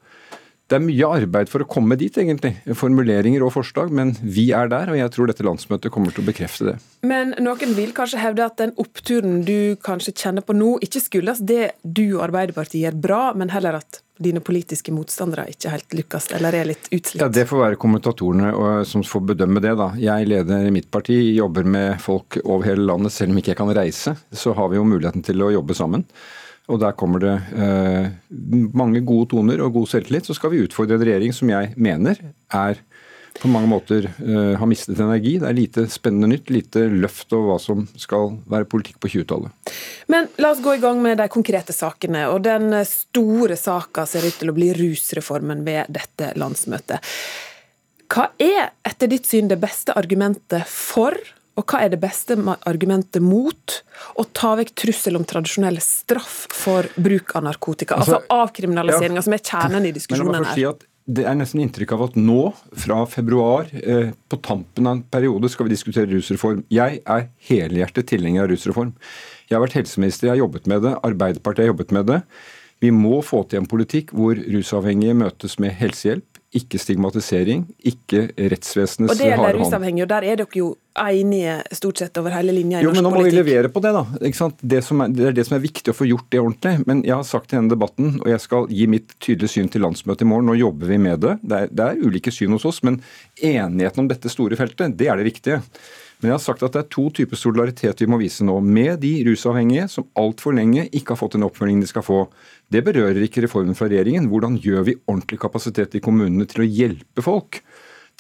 det er mye arbeid for å komme dit, egentlig. Formuleringer og forslag, men vi er der, og jeg tror dette landsmøtet kommer til å bekrefte det. Men noen vil kanskje hevde at den oppturen du kanskje kjenner på nå, ikke skyldes det du og Arbeiderpartiet gjør bra, men heller at dine politiske motstandere ikke helt lykkes, eller er litt utslitt? Ja, Det får være kommentatorene som får bedømme det, da. Jeg leder mitt parti, jobber med folk over hele landet. Selv om ikke jeg kan reise, så har vi jo muligheten til å jobbe sammen. Og der kommer det eh, mange gode toner og god selvtillit. Så skal vi utfordre en regjering som jeg mener er på mange måter eh, har mistet energi. Det er lite spennende nytt, lite løft over hva som skal være politikk på 20-tallet. Men la oss gå i gang med de konkrete sakene. Og den store saka ser ut til å bli rusreformen ved dette landsmøtet. Hva er etter ditt syn det beste argumentet for og hva er det beste argumentet mot å ta vekk trussel om tradisjonell straff for bruk av narkotika? Altså, altså avkriminaliseringa, ja. som er kjernen i diskusjonen her. Si det er nesten inntrykk av at nå, fra februar, eh, på tampen av en periode, skal vi diskutere rusreform. Jeg er helhjertet tilhenger av rusreform. Jeg har vært helseminister, jeg har jobbet med det. Arbeiderpartiet har jobbet med det. Vi må få til en politikk hvor rusavhengige møtes med helsehjelp ikke stigmatisering, ikke rettsvesenets harde hånd. Og det gjelder rusavhengige, og der er dere jo enige stort sett over hele linja i jo, norsk politikk. Jo, men nå må politikk. vi levere på det, da. Det, er, det, er, det som er viktig å få gjort det ordentlig. Men jeg har sagt i denne debatten, og jeg skal gi mitt tydelige syn til landsmøtet i morgen, nå jobber vi med det. Det er, det er ulike syn hos oss, men enigheten om dette store feltet, det er det viktige. Men jeg har sagt at det er to typer solidaritet vi må vise nå. Med de rusavhengige som altfor lenge ikke har fått den oppfølgingen de skal få. Det berører ikke reformen fra regjeringen. Hvordan gjør vi ordentlig kapasitet i kommunene til å hjelpe folk?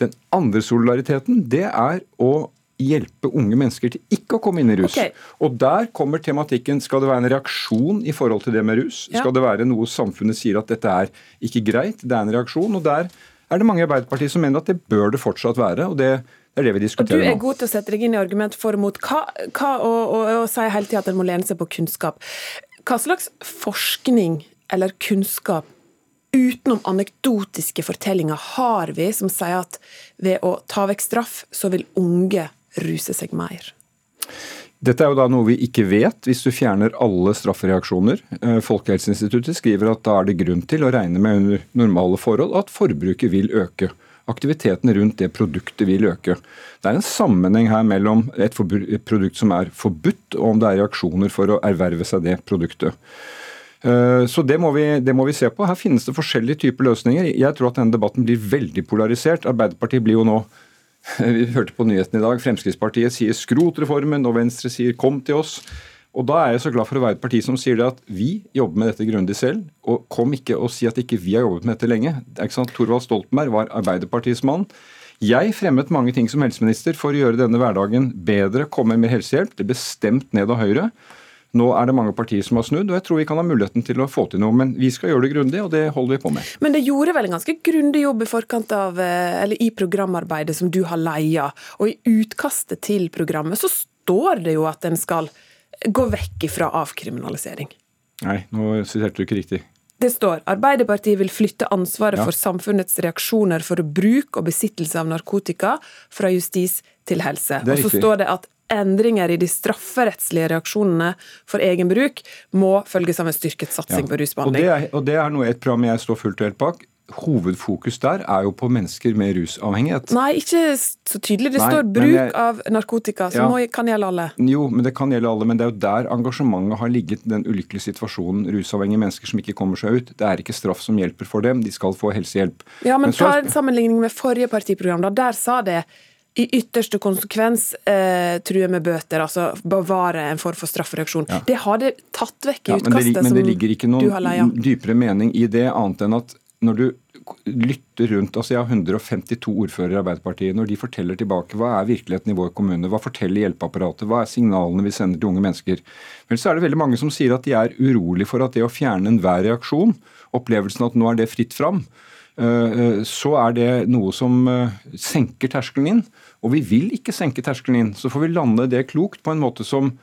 Den andre solidariteten, det er å hjelpe unge mennesker til ikke å komme inn i rus. Okay. Og der kommer tematikken skal det være en reaksjon i forhold til det med rus. Ja. Skal det være noe samfunnet sier at dette er ikke greit, det er en reaksjon. Og der er det mange i Arbeiderpartiet som mener at det bør det fortsatt være. og det det er det vi diskuterer Og du er god til å sette deg inn i argument for og mot. Hva, hva og, og, og sier hele tida at en må lene seg på kunnskap. Hva slags forskning eller kunnskap utenom anekdotiske fortellinger har vi som sier at ved å ta vekk straff, så vil unge ruse seg mer? Dette er jo da noe vi ikke vet hvis du fjerner alle straffereaksjoner. Eh, Folkehelseinstituttet skriver at da er det grunn til å regne med under normale forhold at forbruket vil øke. Aktiviteten rundt det produktet vil øke. Det er en sammenheng her mellom et, produkt som er forbudt, og om det er reaksjoner for å erverve seg det produktet. Eh, Så det må, vi, det må vi se på. Her finnes det forskjellige typer løsninger. Jeg tror at denne debatten blir veldig polarisert. Arbeiderpartiet blir jo nå *laughs* Vi hørte på nyhetene i dag. Fremskrittspartiet sier 'skrot reformen', og Venstre sier 'kom til oss'. Og Da er jeg så glad for å være et parti som sier det at vi jobber med dette grundig selv. Og kom ikke og si at ikke vi har jobbet med dette lenge. Det er ikke sant? Thorvald Stoltenberg var Arbeiderpartiets mann. Jeg fremmet mange ting som helseminister for å gjøre denne hverdagen bedre, komme med helsehjelp. Det ble stemt ned av Høyre. Nå er det mange partier som har snudd, og jeg tror vi kan ha muligheten til å få til noe. Men vi skal gjøre det grundig, og det holder vi på med. Men det gjorde vel en ganske grundig jobb i forkant av, eh, eller i programarbeidet som du har leia. Og i utkastet til programmet så står det jo at en skal gå vekk ifra avkriminalisering. Nei, nå siterte du ikke riktig. Det står Arbeiderpartiet vil flytte ansvaret Ja. for samfunnets reaksjoner for bruk og besittelse av narkotika fra justis til helse. Og så står det at endringer i de strafferettslige reaksjonene for egen bruk må følges av en styrket satsing på Og rusbehandling. det, er, og det er noe et program jeg står fullt og helt bak. Hovedfokus der er jo på mennesker med rusavhengighet. Nei, ikke så tydelig. Det Nei, står bruk jeg- av narkotika, som Ja. kan gjelde alle. Jo, men det kan gjelde alle. Men det er jo der engasjementet har ligget. Den ulykkelige situasjonen. Rusavhengige mennesker som ikke kommer seg ut. Det er ikke straff som hjelper for dem. De skal få helsehjelp. Ja, men så ta en sammenligning med forrige partiprogram. da. Der sa det i ytterste konsekvens eh, true med bøter, altså bevare en form for straffereaksjon. Det har det tatt vekk i Ja, men, det, utkastet men det ligger ikke noen dypere mening i det, annet enn at når du lytter rundt altså Jeg har 152 ordførere i Arbeiderpartiet. Når de forteller tilbake hva er virkeligheten i vår kommune, hva forteller hjelpeapparatet, hva er signalene vi sender til unge mennesker, vel så er det veldig mange som sier at de er urolig for at det å fjerne enhver reaksjon, opplevelsen at nå er det fritt fram, eh, eh, så er det noe som eh, senker terskelen inn. Og vi vil ikke senke terskelen inn. Så får vi lande det klokt på en måte som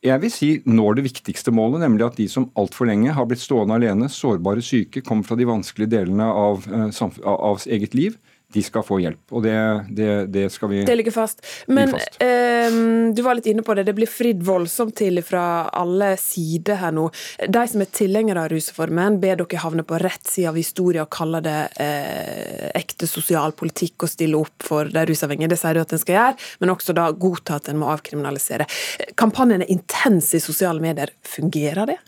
jeg vil si når det viktigste målet, nemlig at de som altfor lenge har blitt stående alene, sårbare syke, kommer fra de vanskelige delene av, eh, av, eget liv, de skal få hjelp. Og det, det, det skal vi Det ligger fast. Men fast. eh, du var litt inne på det, det blir fridd voldsomt til fra alle sider her nå. De som er tilhengere av rusreformen, ber dere havne på rett side av historien og kalle det eh, ekte sosialpolitikk å stille opp for de rusavhengige. Det sier du at en skal gjøre, men også da godta at en må avkriminalisere. Kampanjen er intens i sosiale medier. Fungerer det?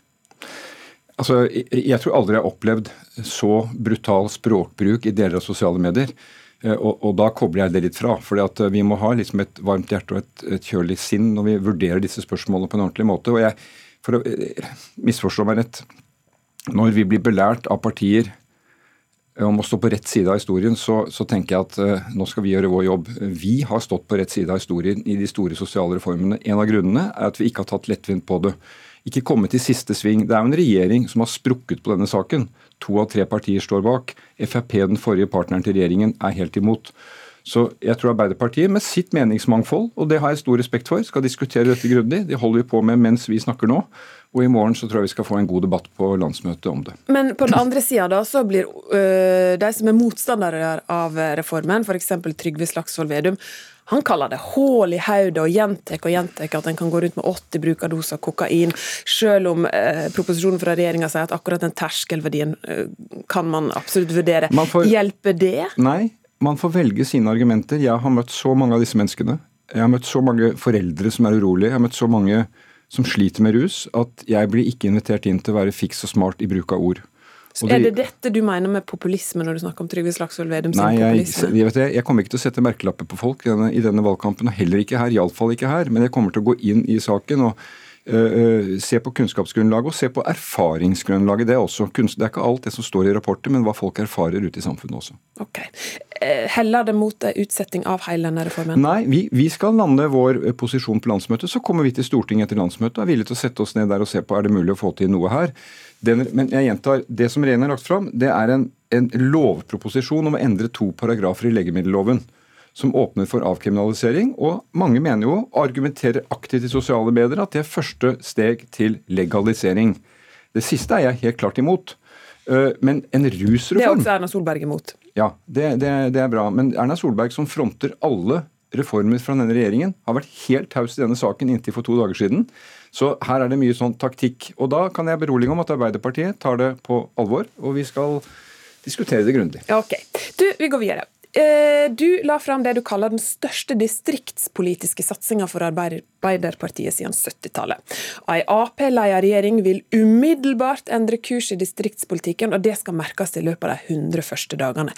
Altså, jeg, tror aldri jeg har opplevd så brutal språkbruk i deler av sosiale medier. Eh, Og, og da kobler jeg det litt fra. at eh, Vi må ha liksom et varmt hjerte og et, et kjølig sinn når vi vurderer disse spørsmålene på en ordentlig måte. og jeg, For å eh, misforstå meg rett, når vi blir belært av partier om å stå på rett side av historien, så, så tenker jeg at uh, nå skal vi gjøre vår jobb. Vi har stått på rett side av historien i de store sosiale reformene. En av grunnene er at vi ikke har tatt lettvint på det. Ikke kommet i siste sving. Det er jo en regjering som har sprukket på denne saken. To av tre partier står bak. Frp, den forrige partneren til regjeringen, er helt imot. Så jeg tror Arbeiderpartiet med sitt meningsmangfold, og det har jeg stor respekt for, skal diskutere dette grundig. Det holder vi på med mens vi snakker nå. Og i morgen så tror jeg vi skal få en god debatt på landsmøtet om det. Men på den andre sida da, så blir øh, de som er motstandere av reformen, f.eks. Trygve Slagsvold Vedum, han kaller det hull i hodet og gjentar og gjentar at en kan gå rundt med 80 brukerdoser kokain, selv om eh, proposisjonen fra regjeringa sier at akkurat den terskelverdien eh, kan man absolutt vurdere. Man får- Hjelper det? Nei, man får velge sine argumenter. Jeg har møtt så mange av disse menneskene. Jeg har møtt så mange foreldre som er urolige. Jeg har møtt så mange som sliter med rus, at jeg blir ikke invitert inn til å være fiks og smart i bruk av ord. Og Er det dette du mener med populisme når du snakker om Trygve Slagsvold Vedum sin Nei, jeg, populisme? jeg, vet det, jeg kommer ikke til å sette merkelapper på folk i denne, i denne valgkampen, og heller ikke her. Iallfall ikke her. Men jeg kommer til å gå inn i saken. og Uh, se på kunnskapsgrunnlaget og se på erfaringsgrunnlaget. Det er, også, det er ikke alt det som står i rapporter, men hva folk erfarer ute i samfunnet også. Ok. Heller det mot utsetting av hele denne reformen? Nei, vi, vi, skal lande vår posisjon på landsmøtet. Så kommer vi til Stortinget etter landsmøtet og er villige til å sette oss ned der og se på er det mulig å få til noe her. Den, men jeg gjentar, det som regjeringen har lagt fram, det er en, en lovproposisjon om å endre to paragrafer i legemiddelloven som åpner for avkriminalisering. Og mange mener jo, argumenterer aktivt i sosiale medier, at det er første steg til legalisering. Det siste er jeg helt klart imot. Eh, men en rusreform Det er også Erna Solberg imot. Ja, det, det, det er bra. Men Erna Solberg, som fronter alle reformer fra denne regjeringen, har vært helt taus i denne saken inntil for to dager siden. Så her er det mye sånn taktikk. Og da kan jeg berolige om at Arbeiderpartiet tar det på alvor, og vi skal diskutere det grundig. Ok. Du, vi går videre. Eh, du la fram det du kaller den største distriktspolitiske satsinga for Arbeiderpartiet siden 70-tallet. Ei Ap-ledet regjering vil umiddelbart endre kurs i distriktspolitikken, og det skal merkes i løpet av de 100 første dagene.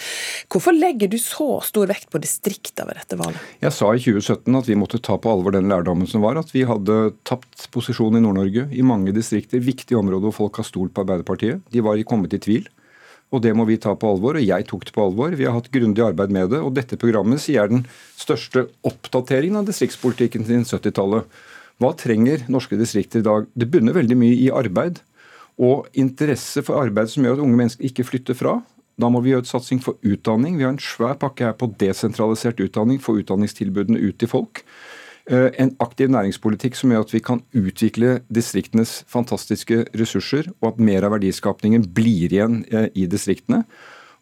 Hvorfor legger du så stor vekt på distrikta ved dette valget? Jeg sa i 2017 at vi måtte ta på alvor den lærdommen som var, at vi hadde tapt posisjon i Nord-Norge, i mange distrikter, viktige områder hvor folk har stolt på Arbeiderpartiet. De var kommet i tvil. Og det må vi ta på alvor, og jeg tok det på alvor. Vi har hatt grundig arbeid med det. Og dette programmet sier er den største oppdateringen av distriktspolitikken siden 70-tallet. Hva trenger norske distrikter i dag? Det bunner veldig mye i arbeid. Og interesse for arbeid som gjør at unge mennesker ikke flytter fra. Da må vi gjøre et satsing for utdanning. Vi har en svær pakke her på desentralisert utdanning, få utdanningstilbudene ut til folk. Eh, en aktiv næringspolitikk som gjør at vi kan utvikle distriktenes fantastiske ressurser, og at mer av verdiskapningen blir igjen eh, i distriktene.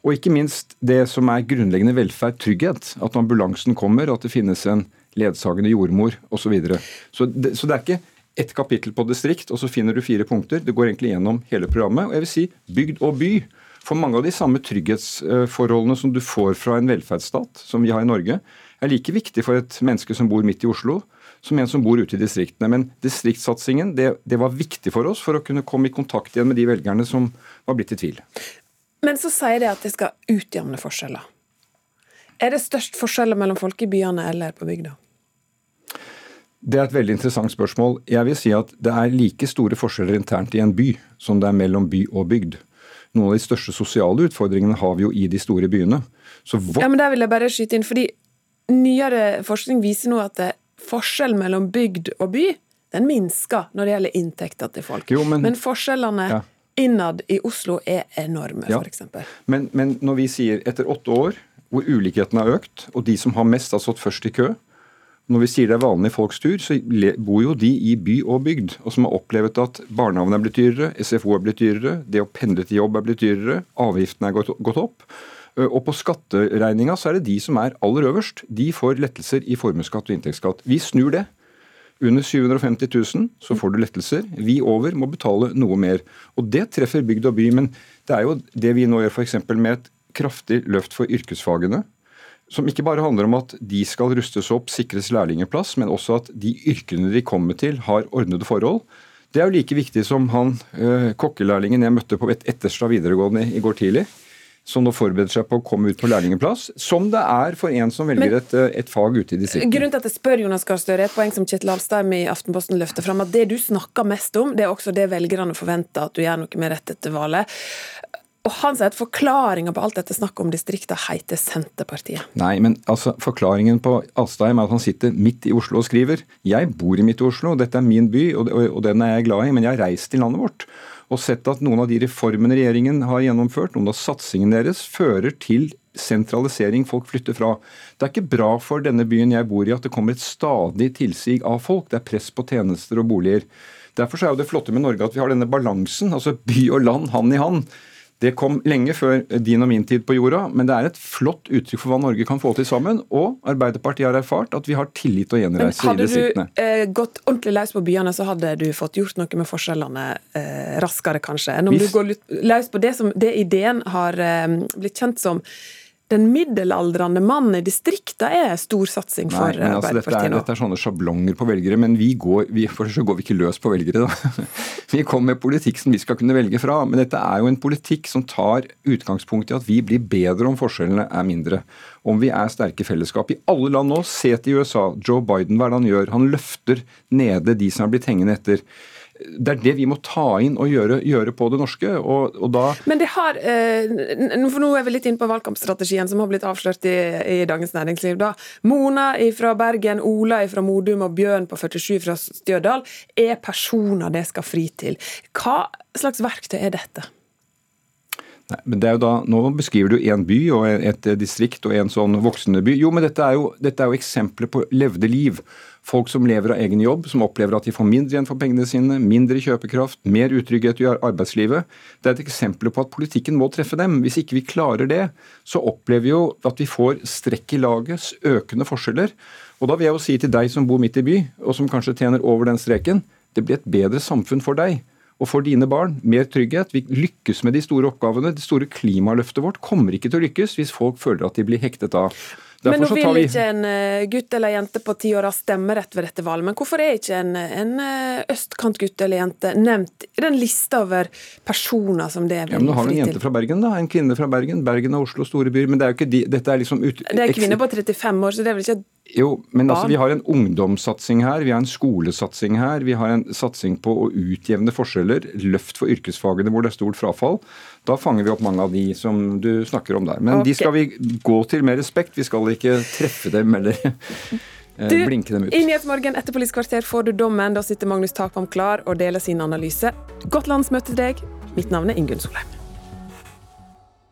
Og ikke minst det som er grunnleggende velferd, trygghet. At ambulansen kommer, at det finnes en ledsagende jordmor osv. Så, videre. så, det, så det er ikke ett kapittel på distrikt, og så finner du fire punkter. Det går egentlig gjennom hele programmet. Og jeg vil si bygd og by. For mange av de samme trygghetsforholdene som du får fra en velferdsstat, som vi har i Norge, er like viktig for et menneske som bor midt i Oslo, som en som bor ute i distriktene. Men distriktssatsingen det, det var viktig for oss for å kunne komme i kontakt igjen med de velgerne som var blitt i tvil. Men så sier de at det skal utjevne forskjeller. Er det størst forskjeller mellom folk i byene eller på bygda? Det er et veldig interessant spørsmål. Jeg vil si at Det er like store forskjeller internt i en by som det er mellom by og bygd. Noen av de største sosiale utfordringene har vi jo i de store byene. Vårt... Ja, men Der vil jeg bare skyte inn, fordi Nyere forskning viser nå at forskjellen mellom bygd og by den minsker når det gjelder inntekter til folk. Jo, men, men, forskjellene ja. innad i Oslo er enorme, ja. f.eks. Men, men når vi sier etter åtte år hvor ulikheten har økt, og de som har mest, har stått først i kø Når vi sier det er vanlig folks tur, så bor jo de i by og bygd, og som har opplevd at barnehagen er blitt dyrere, SFO er blitt dyrere, det å pendle til jobb er blitt dyrere, avgiftene er gått, gått opp. Og på skatteregninga så er det de som er aller øverst. De får lettelser i formuesskatt og inntektsskatt. Vi snur det. Under 750 000 så får du lettelser. Vi over må betale noe mer. Og Det treffer bygd og by. Men det er jo det vi nå gjør f.eks. med et kraftig løft for yrkesfagene. Som ikke bare handler om at de skal rustes opp, sikres lærlingeplass, men også at de yrkene de kommer til, har ordnede forhold. Det er jo like viktig som han kokkelærlingen jeg møtte på et Etterstad videregående i går tidlig som nå forbereder seg på å komme ut på lærlingeplass, som det er for en som velger et, eh, et, fag ute i distriktet. Grunnen til at jeg spør Jonas Gahr Støre, et poeng som Kjetil Alstheim i Aftenposten løfter fram, at det du snakker mest om, det er også det velgerne forventer at du gjør noe med rett etter valget. Og han sier at forklaringa på alt dette snakket om distrikta heter Senterpartiet. Nei, men altså, forklaringen på Astheim er at han sitter midt i Oslo og skriver. Jeg bor i midt i Oslo, dette er min by, og, og, og den er jeg glad i, men jeg har reist til landet vårt og sett at noen av de reformene regjeringen har gjennomført, noen av satsingene deres, fører til sentralisering, folk flytter fra. Det er ikke bra for denne byen jeg bor i at det kommer et stadig tilsig av folk. Det er press på tjenester og boliger. Derfor er jo det flotte med Norge at vi har denne balansen, altså by og land hand i hand. Det kom lenge før din og min tid på jorda, men det er et flott uttrykk for hva Norge kan få til sammen. Og Arbeiderpartiet har erfart at vi har tillit til å gjenreise i distriktene. Hadde du eh, gått ordentlig løs på byene, så hadde du fått gjort noe med forskjellene eh, raskere, kanskje, enn om Hvis... du går løs på det som det ideen har eh, blitt kjent som den middelaldrende mannen i distrikta er stor satsing for Nei, men altså, dette, er, dette er sånne sjablonger på velgere, men vi går, vi, for så går vi ikke løs på velgere. Da. *laughs* Vi kommer med politikk som vi skal kunne velge fra. Men dette er jo en politikk som tar utgangspunkt i at vi blir bedre om forskjellene er mindre. Om vi er sterke fellesskap. I alle land nå, se til USA. Joe Biden, hva er det han gjør? Han løfter nede de som er blitt hengende etter. Det er det vi må ta inn og gjøre, gjøre på det norske. og, og da... Men det har, eh, for nå er vi litt inne på valgkampstrategien som har blitt avslørt i, i Dagens Næringsliv. da. Mona fra Bergen, Ola fra Modum og Bjørn på 47 fra Stjørdal er personer det skal fri til. Hva slags verktøy er dette? Nei, men det er jo da, Nå beskriver du en by og et distrikt og en sånn voksende by. Jo, men dette er jo, dette er jo eksempler på levde liv. Folk som lever av egen jobb, som opplever at de får mindre igjen for pengene sine, mindre kjøpekraft, mer utrygghet i arbeidslivet. Det er et eksempel på at politikken må treffe dem. Hvis ikke vi klarer det, så opplever vi jo at vi får strekk i laget, økende forskjeller. Og da vil jeg jo si til deg som bor midt i by, og som kanskje tjener over den streken, det blir et bedre samfunn for deg og for dine barn. Mer trygghet. Vi lykkes med de store oppgavene. Det store klimaløftet vårt kommer ikke til å lykkes hvis folk føler at de blir hektet av. Men nå vil vi ikke en eh, gutt eller jente på ti år ha stemmerett ved dette valget. Men hvorfor er ikke en, en eh, østkantgutt eller jente nevnt i den lista over personer som det er? ja, men Nå har vi en jente til? fra Bergen, da. En kvinne fra Bergen. Bergen og Oslo, store byer. Men det er jo ikke de, dette er liksom ut, Det er kvinner på 35 år, så det er vel ikke Jo, men altså, vi har en ungdomssatsing her, vi har en skolesatsing her, vi har en satsing på å utjevne forskjeller, løft for yrkesfagene hvor det er stort frafall. Da fanger vi opp mange av de som du snakker om der. Men de skal vi gå til med respekt, vi skal ikke treffe dem eller eh, Du, blinke dem ut. I Nyhetsmorgen etter Politisk kvarter får du dommen. Da sitter Magnus Takvam klar og deler sin analyse. Godt landsmøte til deg. Mitt navn er Ingunn Solheim.